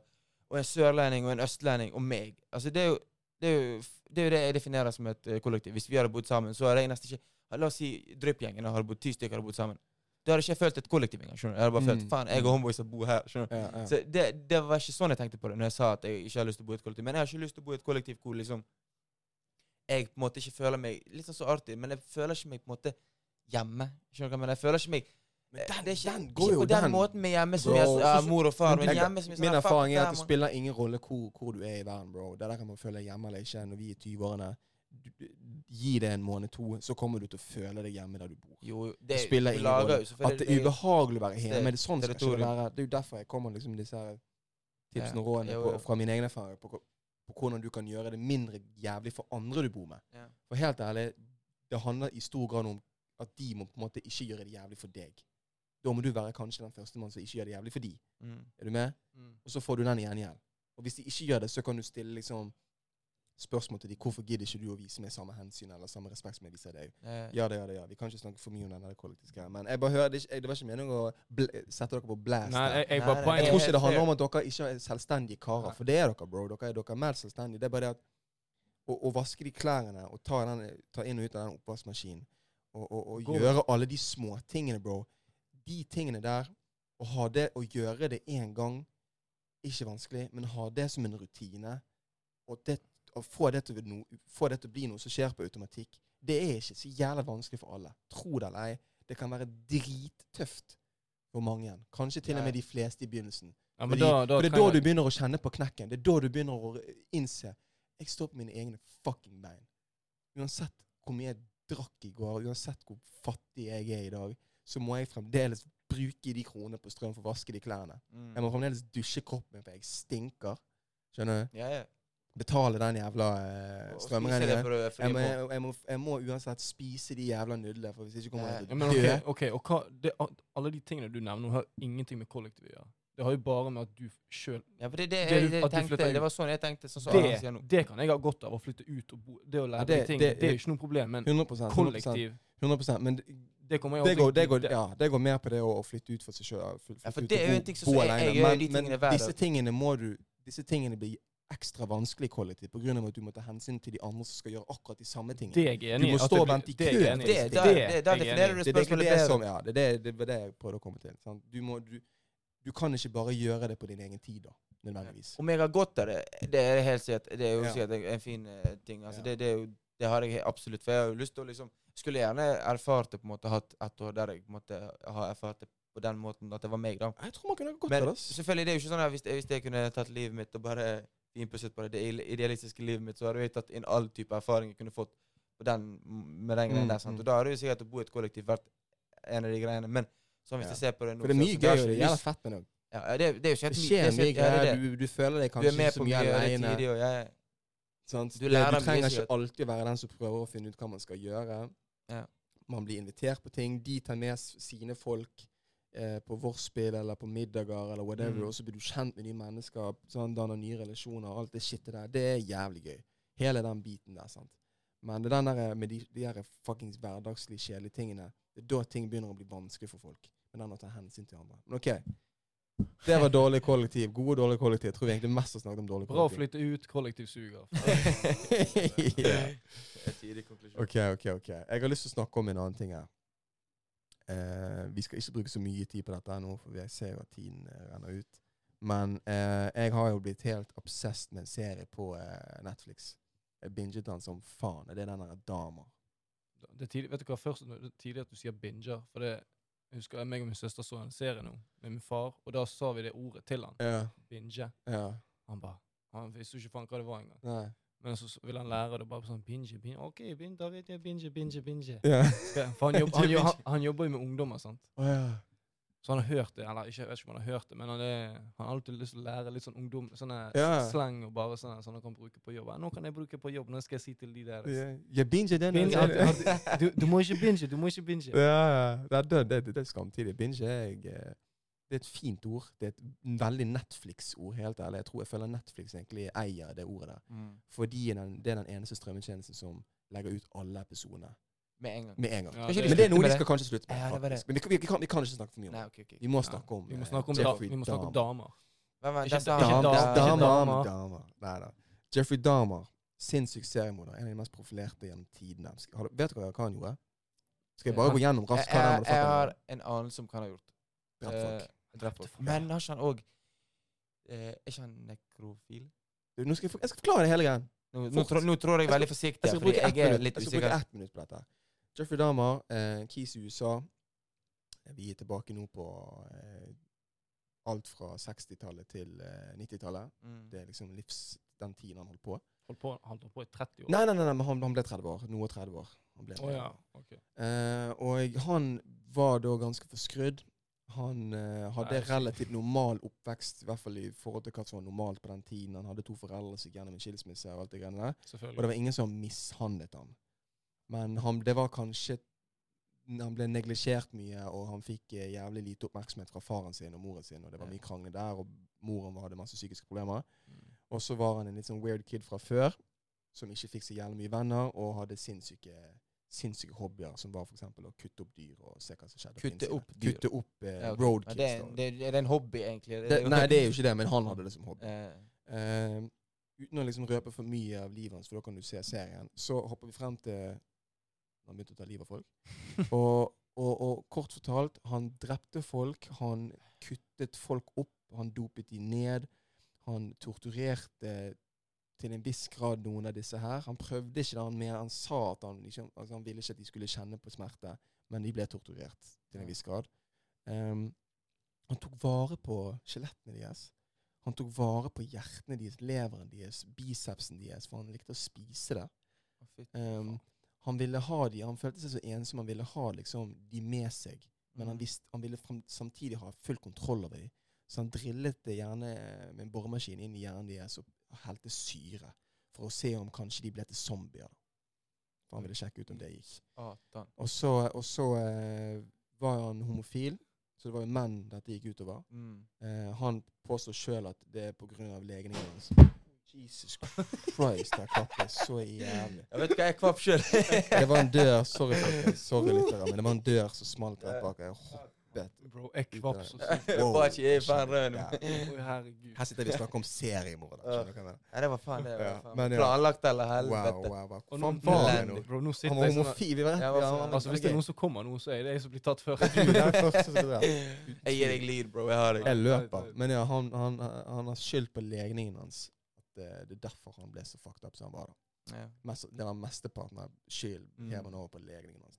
og en sørlending og en østlending og meg Altså, det er jo det er jo, det er jo det jeg definerer som et eh, kollektiv. Hvis vi hadde bodd sammen, så hadde jeg nesten ikke La oss si Drypp-gjengen hadde bodd ti stykker hadde bodd sammen. Da hadde ikke følt et kollektiv engang. skjønner du? Jeg hadde bare følt Mm. faen, jeg og homeboys bor her. skjønner du? Ja, ja. Så det, det var ikke sånn jeg tenkte på det når jeg sa at jeg ikke har lyst til å bo i et kollektiv. Men jeg har ikke lyst til å bo i et kollektiv hvor liksom jeg på en måte ikke føler meg Litt sånn så artig, men jeg føler ikke meg på en måte hjemme. Skjønner du hva jeg mener? Jeg føler ikke meg Men det den, er ikke, den ikke går jo på den, den måten med hjemme som Bro, jeg, ja, mor og far, men hjemme som jeg Min erfaring er at det spiller ingen rolle hvor, hvor du er i verden, bro. Det der kan man føle hjemme eller ikke. Når vi er i 20-årene, du- du- gi det en måned, to, så kommer du til å føle deg hjemme der du bor. Jo, det, Det spiller ingen rolle. At det er ubehagelig å være hjemme. Det, sånn skal ikke være. Det er jo derfor jeg kommer liksom disse tipsene og rådene på, fra min egen erfaring på, på hvordan du kan gjøre det mindre jævlig for andre du bor med. Ja. For helt ærlig, det handler i stor grad om at de må på en måte ikke gjøre det jævlig for deg. Da må du være kanskje den første mannen som ikke gjør det jævlig for de. Mm. Er du med? Mm. Og så får du den igjen. Og hvis de ikke gjør det, så kan du stille liksom spørsmål til dem. Hvorfor gidder ikke du å vise meg samme hensyn eller samme respekt som jeg viser deg? Ja. Ja, det ja, det. ja. Vi kan ikke snakke for mye om denne kollektiske greia. Men jeg bare hører, det, det var ikke meningen å bl sette dere på blast. Nei, jeg, jeg bare nei, jeg tror ikke det handler om at dere ikke er selvstendige karer, Nei. for det er dere, bro. Dere er, dere er mer selvstendige. Det er bare det at å, å vaske de klærne og ta, den, ta inn og ut av den oppvaskmaskinen og, og, og gjøre alle de småtingene, bro. De tingene der, å ha det å gjøre det én gang, ikke vanskelig, men ha det som en rutine, og, det, og få, det no, få det til å bli noe som skjer på automatikk, det er ikke så jævla vanskelig for alle. Tro det eller ei. Det kan være drittøft for mange. Kanskje til og med de fleste i begynnelsen. Ja, men Fordi, da, da for det er da du begynner å kjenne på knekken. Det er da du begynner å innse Jeg står på mine egne fucking bein. Uansett hvor mye jeg drakk i går, uansett hvor fattig jeg er i dag, så må jeg fremdeles bruke de kronene på strøm for å vaske de klærne. Mm. Jeg må fremdeles dusje kroppen, for jeg stinker. Skjønner du? Ja, ja. Betale den jævla eh, strømregningen. Jeg jeg, jeg, jeg må uansett spise de jævla nudlene, for hvis ikke kommer jeg til Ja, å dø. ok, og hva, det, alle de tingene du nevner, har ingenting med kollektivet å gjøre. Det har jo bare med at du sjøl Ja, for det, det, Det jeg, det, tenkte, det var sånn jeg tenkte. Sånn så det, det kan jeg ha godt av, å flytte ut og bo. Det å lære Ja, det- ting, det- det, er jo ikke noe problem. Men 100 100%, kollektiv, 100%, Men det kommer jeg det går, det, går, ja, det går mer på det å, å flytte ut for seg sjøl. Ja, for det er jo en ting som jeg- jeg gjør de tingene hver Men disse tingene må du Disse tingene blir ekstra vanskelig i kollektiv pga. at du må ta hensyn til de andre som skal gjøre akkurat de samme tingene. Det er jeg enig Du i. må at stå det og vente i det kø det. Det, Det- det det, jeg du det, det det det er det, det, var det jeg prøver å komme til. Sant? Du, må, du, du kan ikke bare gjøre det på din egen tid, da. Nødvendigvis. Om jeg har godt av det, det er helt sikkert Det er jo sikkert en, fin eh, ting. Altså, det, det, jo, det har jeg absolutt. For jeg har jo lyst til å liksom Skulle gjerne erfart det på en måte hatt et år der jeg måtte ha erfart det på den måten at det var meg, da. Jeg tror man kunne gått Men det. selvfølgelig, det er jo ikke sånn at hvis, hvis jeg kunne tatt livet mitt og bare innpusset på det, det idealistiske livet mitt, så hadde jeg tatt inn all type erfaring jeg kunne fått på den, med den greia Mm, der. sant? mm. Og da hadde jo sikkert å bo i et kollektiv vært en av de greiene. Men sånn hvis Ja. jeg ser på det nå For det er mye gøy, og det er jævla fett med det. Ja, det, det er jo ikke Det helt skjer det er mye er greier. Du, du føler deg kanskje ikke så mye aleine. Du Du, trenger ikke alltid å være den som prøver å finne ut hva man skal gjøre. Ja. Man blir invitert på ting. De tar med sine folk eh, på vorspiel eller på middager eller whatever, Mm. og så blir du kjent med nye mennesker, sånn, danner nye relasjoner alt det shitet der. Det er jævlig gøy. Hele den biten der, sant. Men det er den der med de, de her fuckings hverdagslige, kjedelige tingene, det er da ting begynner å bli vanskelig for folk. Men den å ta hensyn til andre. Men OK. Det var dårlig kollektiv. Gode og dårlige kollektiv. Jeg tror vi egentlig mest har snakket om dårlig Bra å flytte ut, kollektiv suger. ja. Det er tidlig konklusjon. OK, OK. ok. Jeg har lyst til å snakke om en annen ting her. Eh, vi skal ikke bruke så mye tid på dette nå, for jeg ser jo at tiden eh, renner ut. Men eh, jeg har jo blitt helt obsessed med en serie på eh, Netflix. Jeg binget den som faen. Det er den der Dama. Det er tidlig, vet du hva, først, det er tidlig at du sier binger, for det jeg husker jeg meg og min søster så en serie nå med min far, og da sa vi det ordet til han. Ja. Binge. ja. Han bare Han visste jo ikke faen hva det var engang. Nei. Men så ville han lære det bare på sånn binge, binge. OK, binge, da vet jeg binge, binge, binge. Ja. For han, jobb, han, han, han jobber jo med ungdommer, sant. Å ja. Så han har hørt det, eller ikke, jeg vet ikke om han har hørt det, men han, er, han har alltid lyst til å lære litt sånn ungdom, sånne Ja. slang og bare sånne som han kan bruke på jobb. Nå kan jeg bruke på jobb, nå skal jeg si til de der. Jeg binger den. Binge, at- at- du, du må ikke binge, du må ikke binge. Ja, ja. Det, det, det, det er skamtidig. Binge er jeg eh, Det er et fint ord. Det er et veldig Netflix-ord, helt ærlig. Jeg tror jeg føler Netflix egentlig eier det ordet der. Mm. Fordi den, det er den eneste strømmetjenesten som legger ut alle episodene Med en gang. med en gang. Ja, det- Men det er noe de skal kanskje slutte med. Ja, det det. Men vi, vi, kan, vi kan ikke snakke for mye om det. Okay, okay. Vi må snakke om, Vi må eh, snakke om, Jeffrey vi må snakke om Dahmer. damer. Hvem var Ikke damer. damer. Nei da. Jeffrey Dahmer. Sinnssyk seriemorder. En av de mest profilerte gjennom tidene. Vet dere hva han gjorde? Skal jeg bare gå gjennom raskt hva Jeg, jeg, jeg har en anelse om hva han har gjort. drept folk? Uh, drept folk. Men har ikke han òg Er ikke han nekrofil? Nå skal jeg, jeg skal forklare det hele greien. Nå, nå, nå tror jeg Jeg skal- veldig forsiktig, Jeg er litt jeg skal bruke ett minutt på dette. Jeffrey Dahmer, eh, Keys i USA. Vi er tilbake nå på eh, alt fra 60-tallet til eh, 90-tallet. Mm. Det er liksom livs, den tiden han holdt på. Holdt på, han holdt på i 30 år. Nei, nei, nei, nei han, han ble 30 år. Noe 30 år. Han ble, Å ja, ok. Eh, og han var da ganske forskrudd. Han eh, hadde relativt normal oppvekst, i hvert fall i forhold til hva som var normalt på den tiden. Han hadde to foreldre som gikk gjennom en skilsmisse og alt det greiene der. Og det var ingen som mishandlet ham. Men han, det var kanskje Han ble neglisjert mye, og han fikk eh, jævlig lite oppmerksomhet fra faren sin og moren sin, og det var mye krangler der, og moren hadde masse psykiske problemer. Mm. Og så var han en litt sånn weird kid fra før, som ikke fikk så jævlig mye venner, og hadde sinnssyke, sinnssyke hobbyer, som var f.eks. å kutte opp dyr og se hva som skjedde. Kutte opp dyr? Kutte opp eh, Ja, okay. roadkids. Det, er, det, er- det en hobby, egentlig? Det, nei, det er jo ikke det, men han hadde det som hobby. Uh. Uh, uten å liksom røpe for mye av livet hans, for da kan du se serien, så hopper vi frem til han begynte å ta livet av folk. Og, og, og kort fortalt, han drepte folk, han kuttet folk opp, han dopet de ned, han torturerte til en viss grad noen av disse her. Han prøvde ikke det, han, mer, han sa at han, ikke, altså han ville ikke at de skulle kjenne på smerte, men de ble torturert til en viss grad. Um, han tok vare på skjelettene deres. Han tok vare på hjertene deres, leveren deres, bicepsen deres, for han likte å spise det. Um. Han ville ha de, han følte seg så ensom, han ville ha liksom de med seg. Men han, Mm. visste, han ville frem, samtidig ha full kontroll over dem. Så han drillet det gjerne med en boremaskin inn i hjernen deres og helte syre. For å se om kanskje de ble til zombier. For han ville sjekke ut om det gikk. Og så, og så eh, var han homofil, så det var jo menn dette gikk utover. Mm. Eh, han påstår sjøl at det er pga. legningen hans. Jesus Christ, jeg klapper så jævlig. Jeg vet hva, jeg kvapp sjøl. Det var en dør Sorry. Sorry, lyttere, men det var en dør som smalt rett bak. Jeg hoppet. Bro, jeg kvapp så sykt. Wow. Herregud. Her sitter vi og snakker om mener? Ja, det var faen det. Var faen. men ja. Planlagt eller helvete. wow, wow. wow. Faen var det? Bro, nå Han var sånn homofil, Ja, ja, Altså, Hvis det er noen som kommer nå, så er det jeg som blir tatt før. Du det er. Jeg gir deg lead, bro. Jeg har deg. Jeg løper. Men ja, han, han, han har skyldt på legningen hans. At det, er derfor han ble så fucked up som han var. da. Ja. Mest, det var mesteparten av skyld Mm. han over på legningen hans.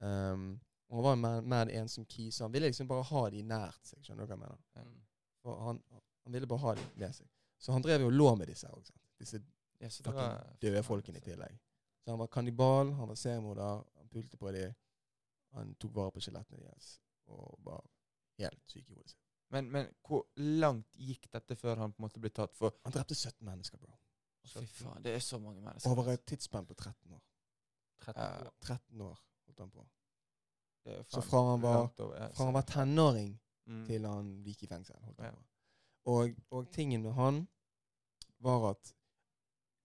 Um, og han var en mer en som så Han ville liksom bare ha de nært seg. Skjønner du hva jeg mener? For han, han ville bare ha de med seg. Så han drev jo og lå med disse også. Disse Ja, var- døde folkene i tillegg. Så han var kannibal, han var seriemorder, han pulte på de, han tok vare på skjelettene deres, og var helt syk i hodet sitt. Men, men hvor langt gikk dette før han på en måte ble tatt for Han drepte 17 mennesker, bro. Fy faen, det er så mange mennesker. Over et tidsspenn på 13 år. 13 år, år. 13 år holdt han på. Så fra han var, fra han var tenåring Mm. til han gikk i fengsel. Holdt han på. Og, og tingen med han var at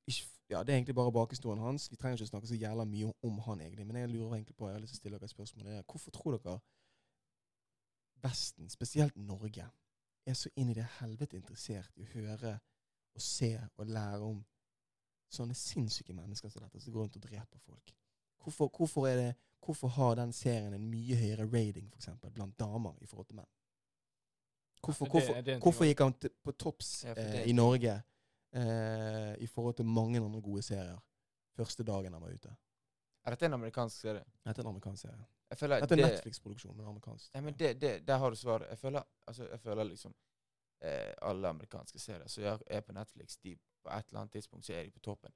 ikke, ja, Det er egentlig bare bakhistorien hans. Vi trenger ikke snakke så jævla mye om han, egentlig. Men jeg lurer egentlig på, jeg har lyst til å stille dere et spørsmål. Det er, hvorfor tror dere Vesten, spesielt Norge, er så inn i det helvete interessert i å høre og se og lære om sånne sinnssyke mennesker som dette, som går rundt og dreper folk? Hvorfor, hvorfor, det, hvorfor har den serien en mye høyere rating for eksempel, blant damer i forhold til menn? Hvorfor, hvorfor, hvorfor gikk han på topps eh, i. Norge eh, i forhold til mange andre gode serier første dagen han var ute? Er dette en amerikansk serie? Dette er en amerikansk serie. Jeg føler Dette er det- Netflix-produksjon, men amerikansk. Ja, men det, det, der har du svaret. Jeg føler, altså, jeg føler liksom eh, alle amerikanske serier som er- på Netflix, de, på et eller annet tidspunkt så er de på toppen.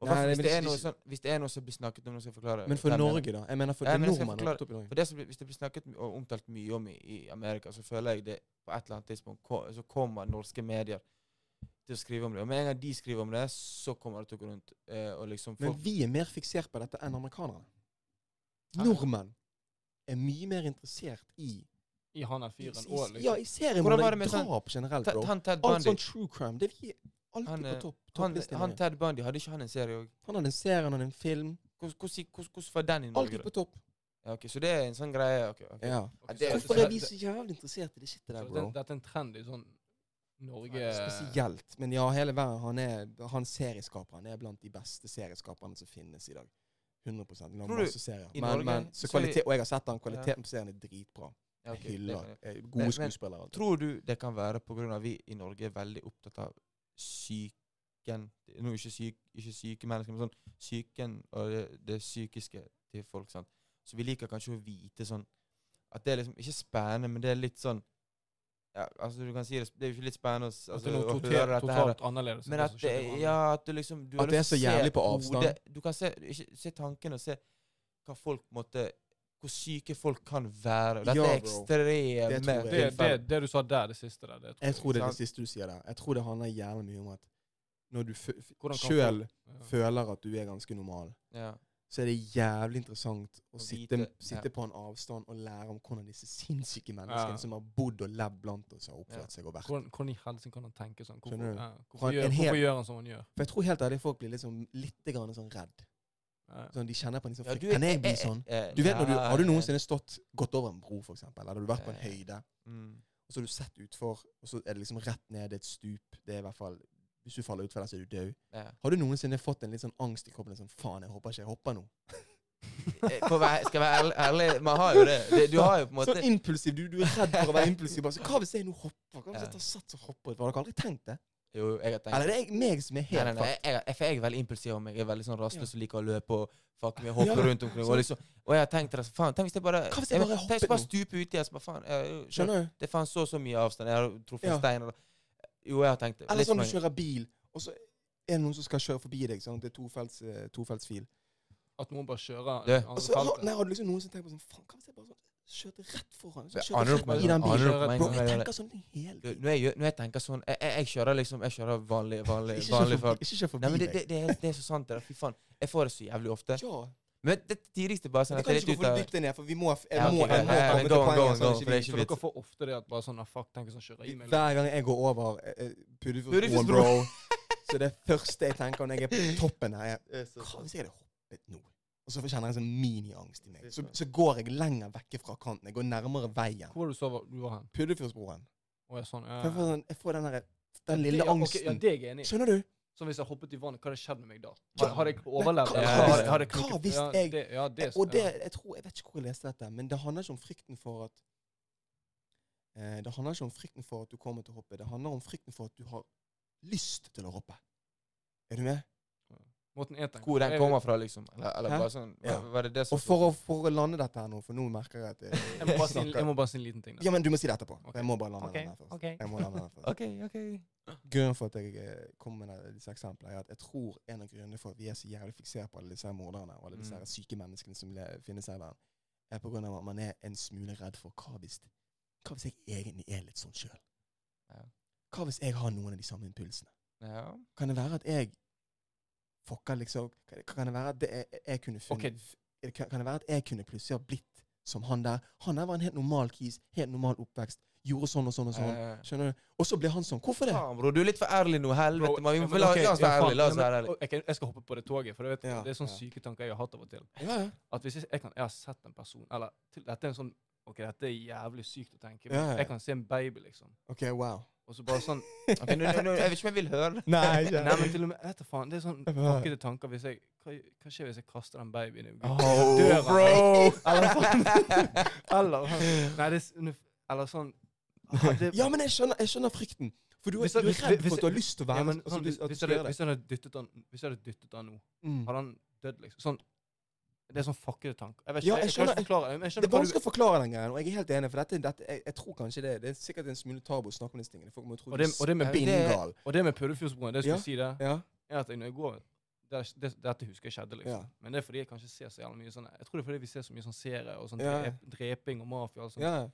Og Nei, hvis, det er noe sånn, hvis det er noe som blir snakket om skal jeg forklare. Men for. Norge, da? Jeg mener for jeg nordmenn forklare-. For det som, Hvis det blir snakket og omtalt mye om i, i Amerika, så føler jeg det på et eller annet tidspunkt ko- så kommer norske medier til å skrive om det. Og med en gang de skriver om det, så kommer det til å gå rundt. Eh, liksom Men vi er mer fiksert på dette enn amerikanerne. Nordmenn er mye mer interessert i I han er fyren òg, liksom. Ja, liksom i serien Hvordan det med sånn- Drap generelt, bro. Han Ted Alt sånn true crime. Det er vi alltid Han, på eh, topp. han, han. Ted Bundy, hadde ikke han en serie òg? Han hadde en serie, han hadde en film. Hvordan, var den i Norge? Alltid på topp. Ja, ok, Så det er en sånn greie? ok, okay. Ja. Okay, det er- Hvorfor er vi så jævlig interessert i det shitet der, bro? bro? det- er en trend i sånn Norge Spesielt. Men ja, hele verden. Han er han serieskaperen er blant de beste serieskaperne som finnes i dag. 100 Han har Tror du serier. Men, Norge men, så kvalitet, og jeg har sett den. Kvaliteten på serien er dritbra. Ja, okay, hyller Men- Gode men- skuespillere. altså. Tror du det kan være pga. vi i Norge er veldig opptatt av psyken Nå ikke, syk, ikke syke mennesker, men sånn psyken og det, det psykiske til folk. sant? Så vi liker kanskje å vite sånn At det er liksom ikke spennende, men det er litt sånn ja, altså du kan si Det det er jo ikke litt spennende å, At altså, det er noe å totalt, høre dette her. annerledes. Men at det, ja, at du liksom du At det er så jævlig på avstand. hodet- Du kan se, ikke, se tanken og se hva folk måtte Hvor syke folk kan være. Dette Ja, er ekstreme Det det, det, det du sa der, det siste der, det Jeg tror det er det siste du sier der. Jeg tror det handler jævlig mye om at når du sjøl Ja. føler at du er ganske normal, Ja. Så er det jævlig interessant å Å sitte, vite, sitte ja. på en avstand og lære om hvordan disse sinnssyke menneskene Ja. som har bodd og levd blant oss, har Ja. oppført seg og vært. Hvordan, hvordan i helsike kan han tenke sånn? Hvorfor, du? ja, Han- hvorfor, gjør, hel- hvorfor gjør han som han gjør? For jeg tror helt ærlig folk blir liksom litt grann sånn redd. Ja. Sånn, de kjenner på en liksom, Ja, Kan jeg bli sånn? eh, Du vet når du, Har du eh, noensinne stått gått over en bro, for eksempel, eller har du vært på en Eh. høyde, mm. og så har du sett utfor, og så er det liksom rett ned et stup. Det er i hvert fall Hvis du faller utfor der, så er du død. ja. Har du noensinne fått en litt sånn angst i kroppen? Sånn, faen, jeg håper ikke jeg hopper nå. Eh, For være, skal være ærlig, man har jo det. Du har jo på en måte Sånn impulsiv. Du, du er redd for å være impulsiv. Bare, så, hva hvis jeg nå hopper? Hva hvis jeg tar sats og hopper utfor? Har dere aldri tenkt det? Jo, jeg har tenkt Eller det er meg som er Nei, helt nei, nei, fucked? jeg, jeg, jeg er veldig impulsiv om meg. Jeg er veldig sånn rastløs og liker å løpe og fuck meg, hoppe rundt omkring. Og, liksom, og jeg har tenkt det, faen, tenk hvis jeg bare Hva hvis jeg bare tenk hvis jeg bare stuper uti her, Skjønner du? Det er faen så så mye avstand. Jeg har truffet en stein. Eller, jo, jeg har tenkt det. Eller sånn du kjører bil, og så er det noen som skal kjøre forbi deg. Sånn, det er tofelts, tofelts fil. At noen bare kjører Det- Og så har, nei, har du liksom noen som tenker på sånn Faen, hva hvis jeg bare sånn kjørte rett foran? Så kjørte rett meg- i den bilen. Bro, jeg tenker sånn hele tiden. Når jeg, når jeg tenker sånn Jeg, jeg, jeg kjører liksom Jeg kjører vanlig, vanlig, vanlig folk. ikke kjør forbi Nei, men det, deg. det, det, er, det er så sant. Det der. Fy faen. Jeg får det så jævlig ofte. Ja. Men det tidligste bare sånn at det er litt ut av ned, for vi må, jeg Ja, må, jeg må komme til poenget. sånn for er dere får ofte det at bare sånn ah, fuck, tenker sånn, kjører i meg. Hver gang jeg går over eh, eh, Puddefjordsbroen, bro, så det første jeg tenker når jeg er på toppen her, er Hva hvis jeg hadde hoppet nå? Og så kjenner jeg en sånn mini-angst i meg. Så, så går jeg lenger vekk fra kanten. Jeg går nærmere veien. Hvor var du sa du var hen? Puddefjordsbroen. Sånn. For jeg får, sånn, jeg får den, der, den lille angsten. er. Skjønner du? Så hvis jeg hoppet i vannet, hva hadde skjedd med meg da? Hadde, jeg overlevd? Hva, hva- har jeg- har jeg hva hvis jeg ja, det, ja, det, Og det, jeg tror, jeg vet ikke hvor jeg leste dette, men det handler ikke om frykten for at eh, Det handler ikke om frykten for at du kommer til å hoppe. Det handler om frykten for at du har lyst til å hoppe. Er du med? Måten jeg tenker Hvor den kommer fra, liksom. Eller, eller bare sånn Ja. Var det det som Og for å, for å lande dette her nå, for nå merker jeg at jeg, Jeg må bare si, jeg må bare si en liten ting. Da. Ja, men du må si det etterpå. Okay. Jeg må bare lande okay. den her først. ok. Jeg må lande den først. OK, OK. Grunnen for at jeg eh, kommer med disse eksemplene, er at jeg tror en av grunnene for at vi er så jævlig fiksert på alle disse morderne og alle disse Mm. syke menneskene som finnes her i verden, er på grunn av at man er en smule redd for hva hvis, hva hvis jeg egentlig er litt sånn sjøl? Ja. Hva hvis jeg har noen av de samme impulsene? Ja. Kan det være at jeg fucker liksom Kan det, kan det være at det, jeg, jeg kunne funnet okay. kan, kan det være at jeg kunne plutselig ha blitt som han der? Han der var en helt normal kis, helt normal oppvekst, gjorde sånn og sånn og sånn. Eh, Skjønner du? Og så ble han sånn. Hvorfor det? Faen, bro. Du er litt for ærlig nå. Helvete. Bro, vi må la, ok, la oss være ærlige. La oss være ærlige. Jeg, jeg skal hoppe på det toget, for det, vet, Ja, det er sånne ja. syke tanker jeg har hatt av og til. Ja, ja. At hvis jeg, jeg, kan, jeg har sett en person Eller til, dette er en sånn Ok, dette er jævlig sykt å tenke. på. Ja, ja. Jeg kan se en baby, liksom. OK, wow. Og så bare sånn Ok, nå, nå, nå, jeg vet ikke om jeg vil høre det. Nei, Nei, men til og med vet du faen, Det er sånn fuckete tanker hvis jeg hva, hva skjer hvis jeg kaster den babyen i Oh, døra? bro! Eller sånn. eller Nei, det er Eller sånn ah, det, Ja, men jeg skjønner, jeg skjønner frykten. For du, er- du er redd for at du har lyst til å være ja, men, altså, sånn, altså, hvis, hvis, jeg, gjøre hvis jeg hadde dyttet han Hvis jeg hadde dyttet han nå, Mm. hadde han dødd, liksom? Sånn Det er sånn fuckede tanker. Jeg vet Ja, ikke, jeg jeg, skjønner- jeg, forklare jeg Det er vanskelig å forklare den greien, og jeg er helt enig. For dette, dette jeg, jeg tror kanskje det Det er sikkert en smule tabu å snakke om disse tingene. Folk må tro Og det- og det med det- Og det med Puddefjordsbroen, det skulle Ja. si det, Ja. er at når jeg går det, det, Dette husker jeg skjedde, liksom. Ja. Men det er fordi jeg kanskje ser så jævlig mye sånn Jeg tror det er fordi vi ser så mye sånn serie og sånn Ja. drep, dreping og mafia og sånt. Ja,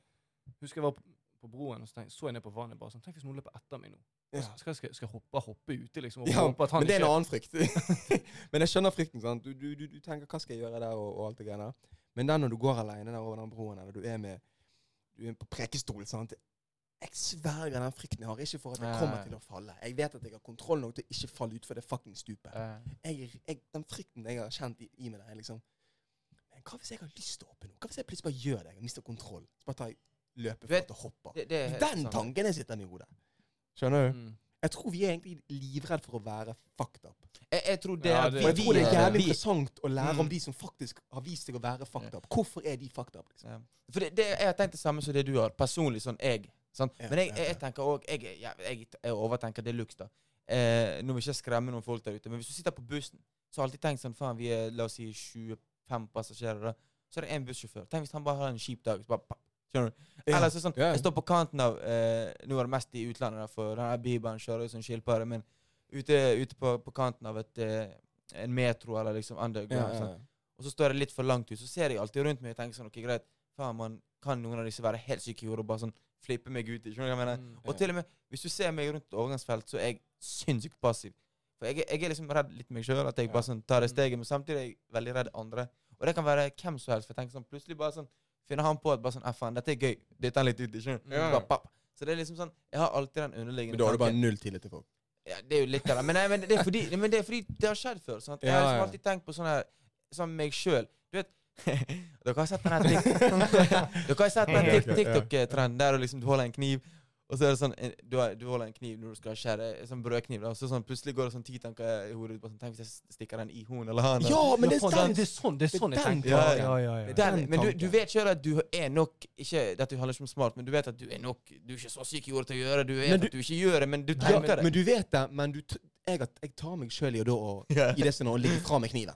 Husker jeg var på, på broen og så, tenk, så jeg ned på vannet bare sånn Tenk hvis noen løper etter meg nå. Ja. Skal, skal, skal hoppe, hoppe ute, liksom? Ja, hoppe men det er en annen frykt. men jeg skjønner frykten. sant? Du, du, du, du tenker 'hva skal jeg gjøre der', og, og alt det greiene der. Men den når du går alene der over den broen, eller du er med du er på prekestol sant? Jeg sverger den frykten jeg har, ikke for at jeg kommer til å falle. Jeg vet at jeg har kontroll nok til å ikke falle utfor det fucking stupet. Jeg, jeg, den frykten jeg har kjent i, i meg der, er liksom Men hva hvis jeg har lyst til å hoppe nå? Hva hvis jeg plutselig bare gjør det? Jeg mister kontroll. Så bare tar jeg løpefart og hopper. det, det Den tanken jeg sitter med i hodet. Skjønner du? mm. Jeg tror vi er egentlig livredd for å være fucked up. Jeg, jeg tror det Ja, det- jeg vi- tror det er jævlig vi- interessant å lære Mm. om de som faktisk har vist seg å være fucked up. Hvorfor er de fucked up? liksom? Ja. For det, det, jeg har tenkt det samme som det du har. Personlig sånn jeg. Sånn. Ja, Men jeg, jeg, jeg tenker òg jeg, jeg, jeg, jeg overtenker det luks, da. Eh, nå vil jeg ikke skremme noen folk der ute, men hvis du sitter på bussen, så har jeg alltid tenkt sånn Faen, vi er la oss si 25 passasjerer, da. Så er det én bussjåfør. Tenk hvis han bare har en kjip dag. Så bare, skjønner du? Ja. Eller så sånn. Jeg står på kanten av eh, Nå var det mest i utlandet, for denne Bibelen kjører jo som skilpadde, men ute, ute på, på kanten av et, eh, en metro eller liksom underground. ja. Og så står jeg litt for langt ut, så ser jeg alltid rundt meg og tenker sånn OK, greit. Faen, man kan noen av disse være helt syke i hodet og bare sånn flippe meg ut. Skjønner du hva jeg mener? Mm. Og til og med hvis du ser meg rundt et overgangsfelt, så er jeg sinnssykt passiv. For jeg, jeg er liksom redd litt meg sjøl, at jeg bare sånn tar det Mm. steget, men samtidig er jeg veldig redd andre. Og det kan være hvem som helst, for jeg tenker sånn plutselig bare sånn finner han på at bare sånn ah, faen, dette er gøy. Dytter han litt ut, i? Ja. Bare, papp. Så det er liksom sånn Jeg har alltid den underliggende Men da har du bare null tillit til folk. Ja, det er jo litt av det. Men, nei, men, det, er fordi, men det er fordi det har skjedd før. Sant? Jeg har liksom alltid tenkt på sånn her Sånn meg sjøl. Du vet Dere har sett den TikTok-trenden der du liksom holder en kniv, og så er det sånn Du, har, du holder en kniv når du skal skjære sånn brødkniv, og så sånn, plutselig går det sånn ti tanker i hodet. Sånn, Tenk hvis jeg stikker den i hun eller han. Ja, men det er den! det er sånn, det er sånn jeg tenker. Ja, Ja, ja, ja. Den men du, du vet sjøl at du er nok ikke, Dette handler ikke om smart, men du vet at du er nok Du er ikke så syk i hodet til å gjøre det. Du vet Men du- at du ikke gjør det, men du Ja, tenker det. men du vet det, men du t jeg, jeg tar meg sjøl i å Ja. i det å ligge fra med kniven.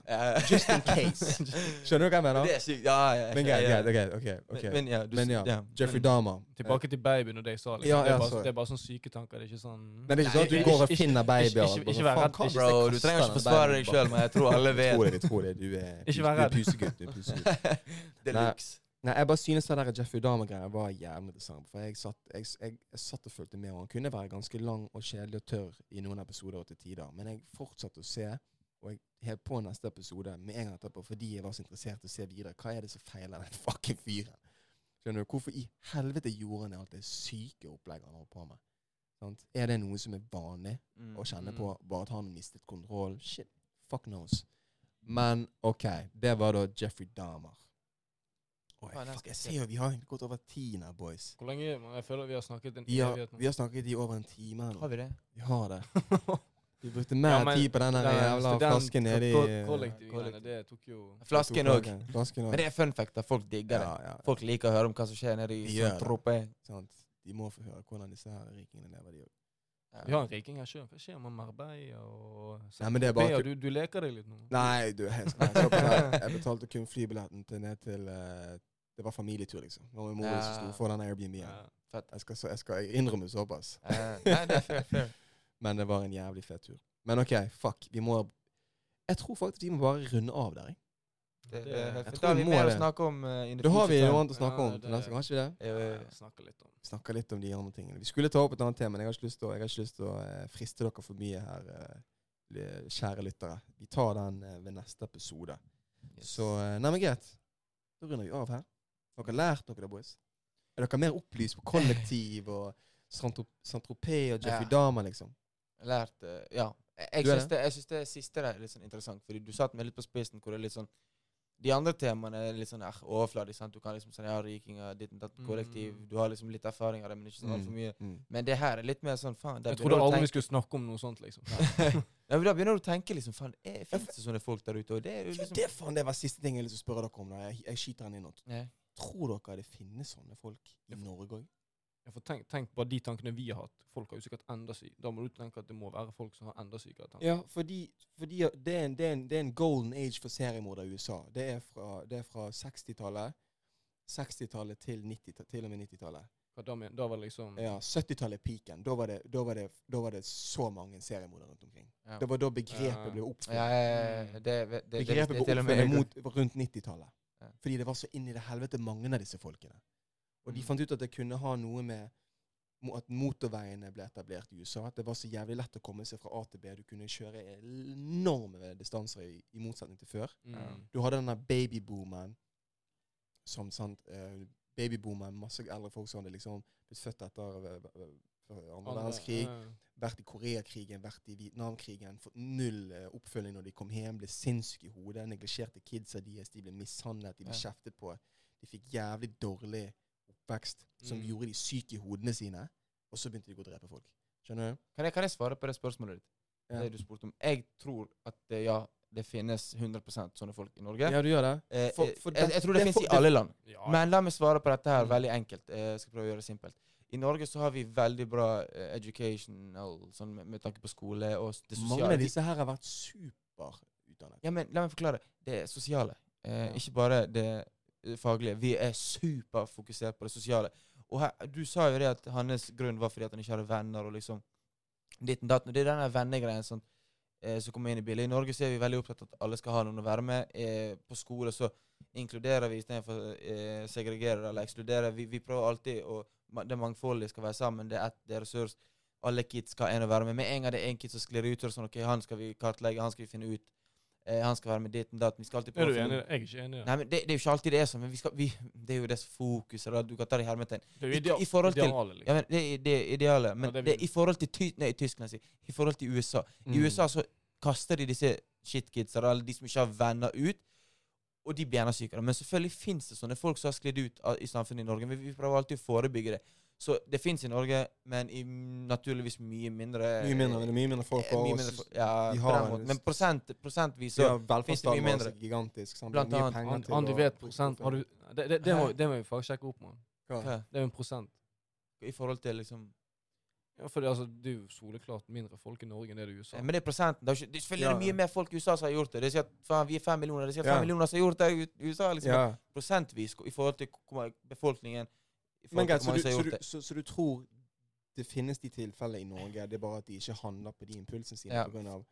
Just in case. Skjønner du hva jeg mener? Det er sykt. Ja, ja, Men ja, greit, ja. greit, okay, ok, ok. Men, ja, du, Men ja, ja. Jeffrey Dahmer. Tilbake til babyen og det jeg sa. Liksom. Ja, det, er bare, det er bare sånn syke tanker. Det er ikke sånn Nei, det er ikke sånn at du går og finner babyer. ikke- ikke- ikke vær redd. Bro, du trenger ikke forsvare deg sjøl, men jeg tror alle Jeg tror vet. det, jeg tror det. Du er, du er pusegutt. Du er pusegutt. Det er luks. Nei, jeg bare synes det der Jeffrey Dahmer-greia var jævlig interessant. For jeg satt, jeg, jeg, jeg satt og fulgte med, og han kunne være ganske lang og kjedelig og tørr i noen episoder og til tider. Men jeg fortsatte å se, og jeg helt på neste episode med en gang etterpå fordi jeg var så interessert i å se videre. Hva er det som feiler den fucking fyren? Skjønner du? Hvorfor i helvete gjorde han alt det syke opplegget han holdt på med? Sant? Er det noe som er vanlig Mm. å kjenne Mm. på? Bare at han mistet kontroll? Shit. Fuck knows. Men OK, det var da Jeffrey Dahmer. Oi, fuck, jeg ser jo vi har gått over ti nå, boys. Hvor lenge Jeg føler vi har snakket en ja, evighet nå. vi har snakket i over en time Nå. Har vi det? Vi har det. Vi brukte mer Ja, tid på den jævla flasken nedi i ko- eh, kollektiv- kollektiv. Det tok jo Flasken òg. Men det er fun fact. Folk digger det. Ja, ja, Folk liker å høre om hva som skjer nede i De sånn trope. sant. De må få høre hvordan disse her rikingene lever, de òg. Vi har en riking her sjøl. Hva skjer med Marbella og Nei, men det er bare Bea, du, du leker deg litt nå. Nei, du, jeg, jeg, betalte kun flybilletten til ned til eh, Det var familietur, liksom. Det var min mor som sto for den Airbnb-en. Ja. Jeg, skal jeg skal innrømme såpass. Nei, det er fair. fair. Men det var en jævlig fet tur. Men OK, fuck. Vi må Jeg tror faktisk vi må bare runde av der, jeg. Det, Det- det, jeg for tror da har vi mer å snakke om uh, Da har vi noe annet å snakke Ja, om det- til neste gang, har ikke vi det? Jo, Ja. Snakke litt om Snakke litt om de andre tingene. Vi skulle ta opp et annet tema, men jeg har ikke lyst til å, jeg har ikke lyst til å eh, friste dere for mye her, eh, kjære lyttere. Vi tar den eh, ved neste episode. Yes. Så eh, Nei, men greit. Da runder vi av her. Har dere lært noe, da, boys? Er dere mer opplyst på kollektiv og Saint-Tropez og Jeffrey Ja. Dahmer, liksom? Lært eh, Ja. Jeg, jeg er syns det, det siste der er litt sånn interessant, fordi du satt meg litt på spissen hvor det er litt sånn De andre temaene er litt sånn eh, overfladisk. sant? Du kan liksom sånn Ja, rikinger, ditt og datt, Mm. kollektiv. Du har liksom litt erfaring av det, men ikke sånn altfor mye. Mm. Men det her er litt mer sånn faen Jeg trodde aldri vi skulle snakke om noe sånt, liksom. ja, men Da begynner du å tenke liksom Faen, er- finnes det sånne folk der ute? Og det er jo Ja, liksom det, faen, det var siste ting jeg ville spørre dere om. Da. Jeg, jeg skyter den inn nå. Ja. Tror dere det finnes sånne folk i Norge òg? Ja, for tenk, tenk bare de tankene vi har hatt. Folk har jo sikkert enda syke. Da må du tenke at det må være folk som har enda sykere tanker. Ja, fordi, fordi det, er en, det, er en, det er en golden age for seriemordere i USA. Det er fra, det er fra 60-tallet 60-tallet til, 90 til og med 90-tallet. Ja, da, da var det liksom Ja, 70-tallet er peaken. Da var, det, da, var det, da var det så mange seriemordere rundt omkring. Ja. Det var da begrepet Ja. ble oppfunnet. Ja, begrepet ble oppfunnet rundt 90-tallet. Ja. Fordi det var så inn i det helvete mange av disse folkene. Og de fant ut at det kunne ha noe med at motorveiene ble etablert i USA. At det var så jævlig lett å komme seg fra A til B. Du kunne kjøre enorme distanser i, i motsetning til før. mm. Du hadde denne babyboomen som sant eh, Babyboomen, masse eldre folk som hadde liksom blitt født etter eh, eh, andre verdenskrig. Vært i Koreakrigen, vært i Vietnamkrigen. Fått null eh, oppfølging når de kom hjem. Ble sinnssyke i hodet. Neglisjerte kidsa deres. De ble mishandlet, de ble kjeftet på. De fikk jævlig dårlig oppvekst som Mm. gjorde de syke i hodene sine. Og så begynte de å gå og drepe folk. Skjønner du? Kan jeg, kan jeg svare på det spørsmålet ditt? Ja, Det du spurte om. Jeg tror at det, ja, det finnes 100% sånne folk i Norge. ja du gjør det? Eh, For- eh, for jeg, det- jeg tror det, det finnes for- i alle land. Ja, Men la meg svare på dette her Mm. veldig enkelt. Eh, Jeg skal prøve å gjøre det simpelt. I Norge så har vi veldig bra education, educational sånn med, med tanke på skole og det sosiale. Mange av disse her har vært superutdannet. Ja, men La meg forklare. Det er sosiale. Eh, Ja. Ikke bare det eh, faglige. Vi er superfokusert på det sosiale. Og her, Du sa jo det at hans grunn var fordi at han ikke hadde venner. og liksom ditten og datt. Det er denne vennegreien som, eh, som kommer inn i bildet. I Norge så er vi veldig opptatt av at alle skal ha noen å være med. Eh, på skole så inkluderer vi istedenfor eh, segregere eller ekskludere. Vi, vi prøver alltid å Det mangfoldige skal være sammen. Det er ett, det er ressurs. Alle kids skal ha en å være med. Med en gang det er en kid som sklir ut, så er det sånn OK, han skal vi kartlegge, han skal vi finne ut. Eh, han skal være med dit og datt. Vi skal alltid Er du enig? Jeg er ikke enig Ja. Nei, men det, det er jo ikke alltid det er sånn. Men vi skal, vi, det er jo det fokuset. da, Du kan ta det i hermetegn. Det er jo idea i forhold til- idealet, liksom. Ja, men Det er det er idealet. Men det det i forhold til ty nei, Tyskland, si. I forhold til USA. I Mm. USA så kaster de disse shitkidsa, eller de som ikke har venner, ut. Og de blir enda sykere. Men selvfølgelig fins det sånne folk som har sklidd ut av, i samfunnet i Norge. Men vi prøver alltid å forebygge det. Så det fins i Norge, men i naturligvis mye mindre Mye mindre, det er mye mindre folk eh, på oss. Ja, på har en- Men prosent, prosentvis Så ja, finnes det mye mindre. er gigantisk. Sant? Blant annet. An- til vet prosent. Har du Det, det, det, må, det må vi faktisk sjekke opp, mann. Det er jo en prosent. I forhold til liksom Ja, for det, altså, det er jo soleklart mindre folk i Norge enn det er i USA. Men det er prosenten. Det er, ikke, det er selvfølgelig Ja. mye mer folk i USA som har gjort det. Det sier at faen, vi er fem millioner. Det sier at Ja. fem millioner som har gjort det i USA. liksom. Ja. Prosentvis i forhold til befolkningen. Men greit, så, så, så, så du tror det finnes de tilfellene i Norge, det er bare at de ikke handler på de impulsene sine Ja. på grunn av,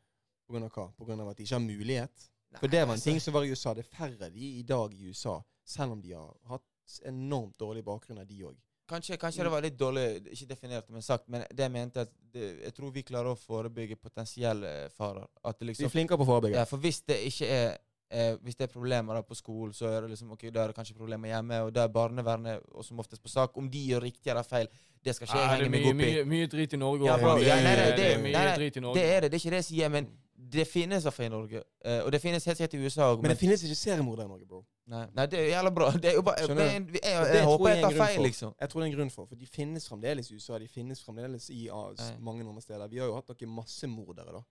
på grunn av hva? Av at de ikke har mulighet? Nei, For det var en altså, ting som var i USA. Det er færre de i dag i USA, selv om de har hatt enormt dårlig bakgrunn av de òg. Kanskje, kanskje det var litt dårlig ikke definert, men sagt. Men det jeg mente at det, jeg tror vi klarer å forebygge potensielle farer. At det Vi liksom er flinkere på å forebygge. Ja, for hvis det ikke er eh, Hvis det er problemer da på skolen, så er det liksom ok, da er det kanskje problemer hjemme, og da er barnevernet og som oftest på sak. Om de gjør riktig eller feil, det skal ikke jeg henge er meg opp i. mye, mye drit i Norge. Ja, bro, ja, nei, nei, det, det- er mye nei, nei, drit i Norge. Det er det, det er ikke det jeg sier, men det finnes iallfall i Norge. Eh, og det finnes helt sikkert i USA òg. Men det finnes ikke seriemordere i Norge, bro. Nei, nei, det er jævla bra. Det er jo bare jeg, det jeg, jeg, jeg, håper jeg tar feil, liksom. Jeg tror det er en grunn for, for de finnes fremdeles i USA. De finnes fremdeles i ah, mange andre steder. Vi har jo hatt noen massemordere, da.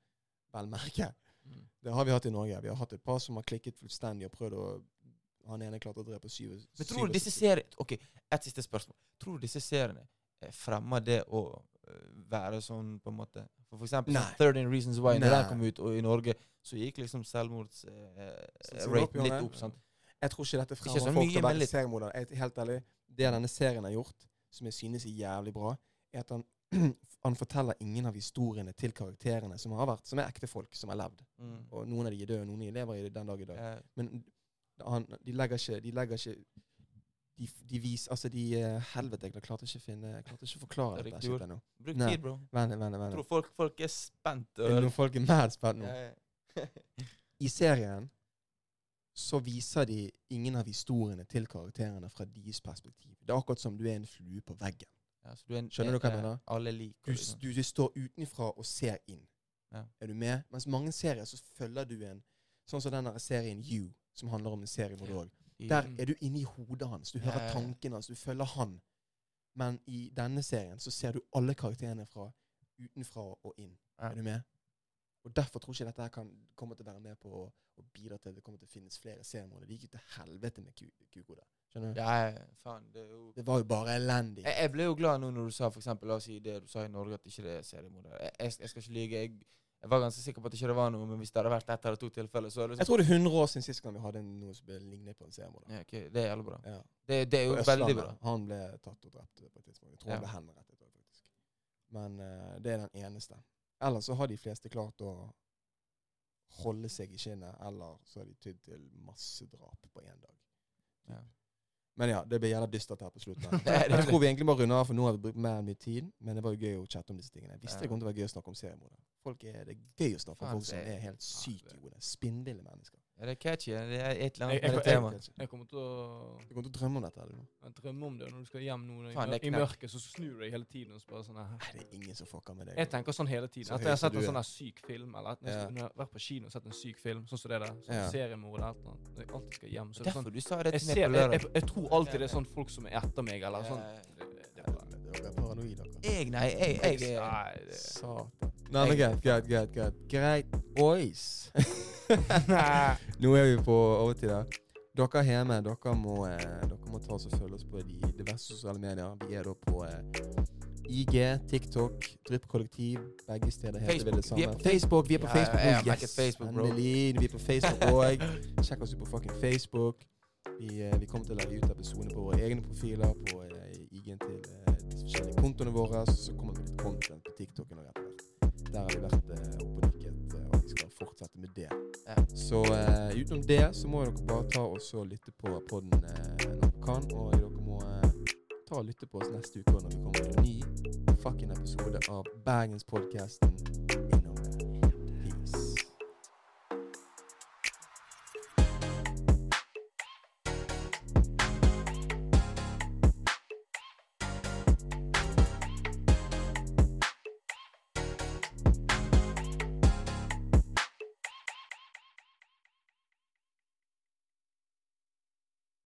Vel merke. Mm. Det har vi hatt i Norge. Vi har hatt et par som har klikket fullstendig og prøvd å Han ene klarte å drepe syv Men tror du disse seriene Ok, et siste spørsmål. Tror du disse seriene eh, fremmer det å eh, være sånn, på en måte For, for eksempel sånn Nei. 13 Reasons Why, når den kom ut, og i Norge, så gikk liksom Så- så selvmordsraten eh, litt opp. sant? Jeg tror ikke dette fremmer folk til å være seriemordere. Er Helt ærlig, det denne serien har gjort, som jeg synes er jævlig bra, er at han, han forteller ingen av historiene til karakterene som har vært, som er ekte folk som har levd. Mm. Og noen av de er døde, noen av de lever i den dag i dag. Eh, Men han, de legger ikke De legger ikke de, de viser altså de eh, Helvete, jeg klarte ikke å finne Jeg klarte ikke å forklare Det er dette riktig nå. bruk tid, bro. Vent litt, vent. Jeg tror folk, folk er spent. Det er Noen folk er mad spent nå. Ja. I serien så viser de ingen av historiene til karakterene fra deres perspektiv. Det er akkurat som du er en flue på veggen. Ja, så du en, Skjønner du hva jeg eh, mener? Alle liker Du, liksom. du, du står utenfra og ser inn. Ja. Er du med? Mens mange serier så følger du en Sånn som den serien You, som handler om en seriemorder òg. I- Der er du inne i hodet hans. Du hører tankene hans. Du følger han. Men i denne serien så ser du alle karakterene fra utenfra og inn. Er du med? Og Derfor tror jeg ikke dette her kan komme til å være med på å, å bidra til at det kommer til å finnes flere seriemordere. Det gikk jo til helvete med ku- kukoder. Skjønner du? Ja, ja, faen. Det er jo Det var jo bare elendig. jeg, jeg ble jo glad nå når du sa for eksempel, la oss si det du sa i Norge, at ikke det er seriemordere. Jeg, jeg, jeg skal ikke lyge. Jeg, Jeg var ganske sikker på at det ikke var noe, men hvis det hadde vært ett eller to tilfeller, så liksom, Jeg tror det er 100 år siden sist gang vi hadde noe som lignet på en seriemorder. ja, okay. Det er jævlig bra. Ja. Det, det er jo veldig bra. Han ble tatt og drept på et tidspunkt. Jeg tror Ja. han ble henrettet. faktisk. Men uh, det er den eneste. Ellers så har de fleste klart å holde seg i skinnet, eller så har de tydd til massedrap på én dag. Ja. Men ja, det blir jævla dystert her på slutten. Jeg tror vi egentlig bare runder av, for nå har vi brukt mer enn mye tid. Men det var jo gøy å chatte om disse tingene. Jeg visste det kom til å være gøy å snakke om seriemordere. Folk er, det gøy å snakke om folk som er helt sykt gode. Spinnville mennesker. Ja, det er catchy. Det er et eller annet med det jeg- temaet. Jeg kommer til å Du kommer til å drømme om dette? eller noe? jeg drømmer om det når du skal hjem nå i, Faen, er i mørket, så snur du deg hele tiden og så bare sånn her. Nei, det er ingen som fucker med deg. Jeg tenker sånn hele tiden. Så At jeg har sett en er. sånn her syk film, eller jeg, Ja. jeg har vært på kino og sett en syk film, sånn som det der, sånn Ja. seriemord eller noe, når jeg alltid skal hjem, så er det sånn Derfor du sa det til meg på lørdag. jeg, jeg tror alltid det er sånn folk som er etter meg, eller sånn. Jeg, er er paranoide, dere. Jeg, nei, jeg, jeg, jeg Nei, det Satan. Nei, men greit, greit, greit. Greit, greit. boys. Nå er vi på overtid her. Dere hjemme, dere må, eh, dere må ta oss og følge oss på de diverse sosiale medier. Vi er da på eh, IG, TikTok, Drypp-kollektiv. Begge steder heter vi det samme. Vi er på Facebook, vi er på Ja, Facebook. ja, ja, yes, Facebook. Endelig. Vi er på Facebook òg. Sjekk oss ut på fucking Facebook. Vi, eh, vi kommer til å legge ut episodene på våre egne profiler, på IG-en til de forskjellige kontoene våre. Så kommer det litt content på TikTok og etter hvert. Der har vi vært oppe og fortsette med det. Ja. Så uh, utenom det så må dere bare ta og lytte på podden uh, når dere kan. Og dere må uh, ta og lytte på oss neste uke når vi kommer med en ny fucking episode av Bergenspodkasten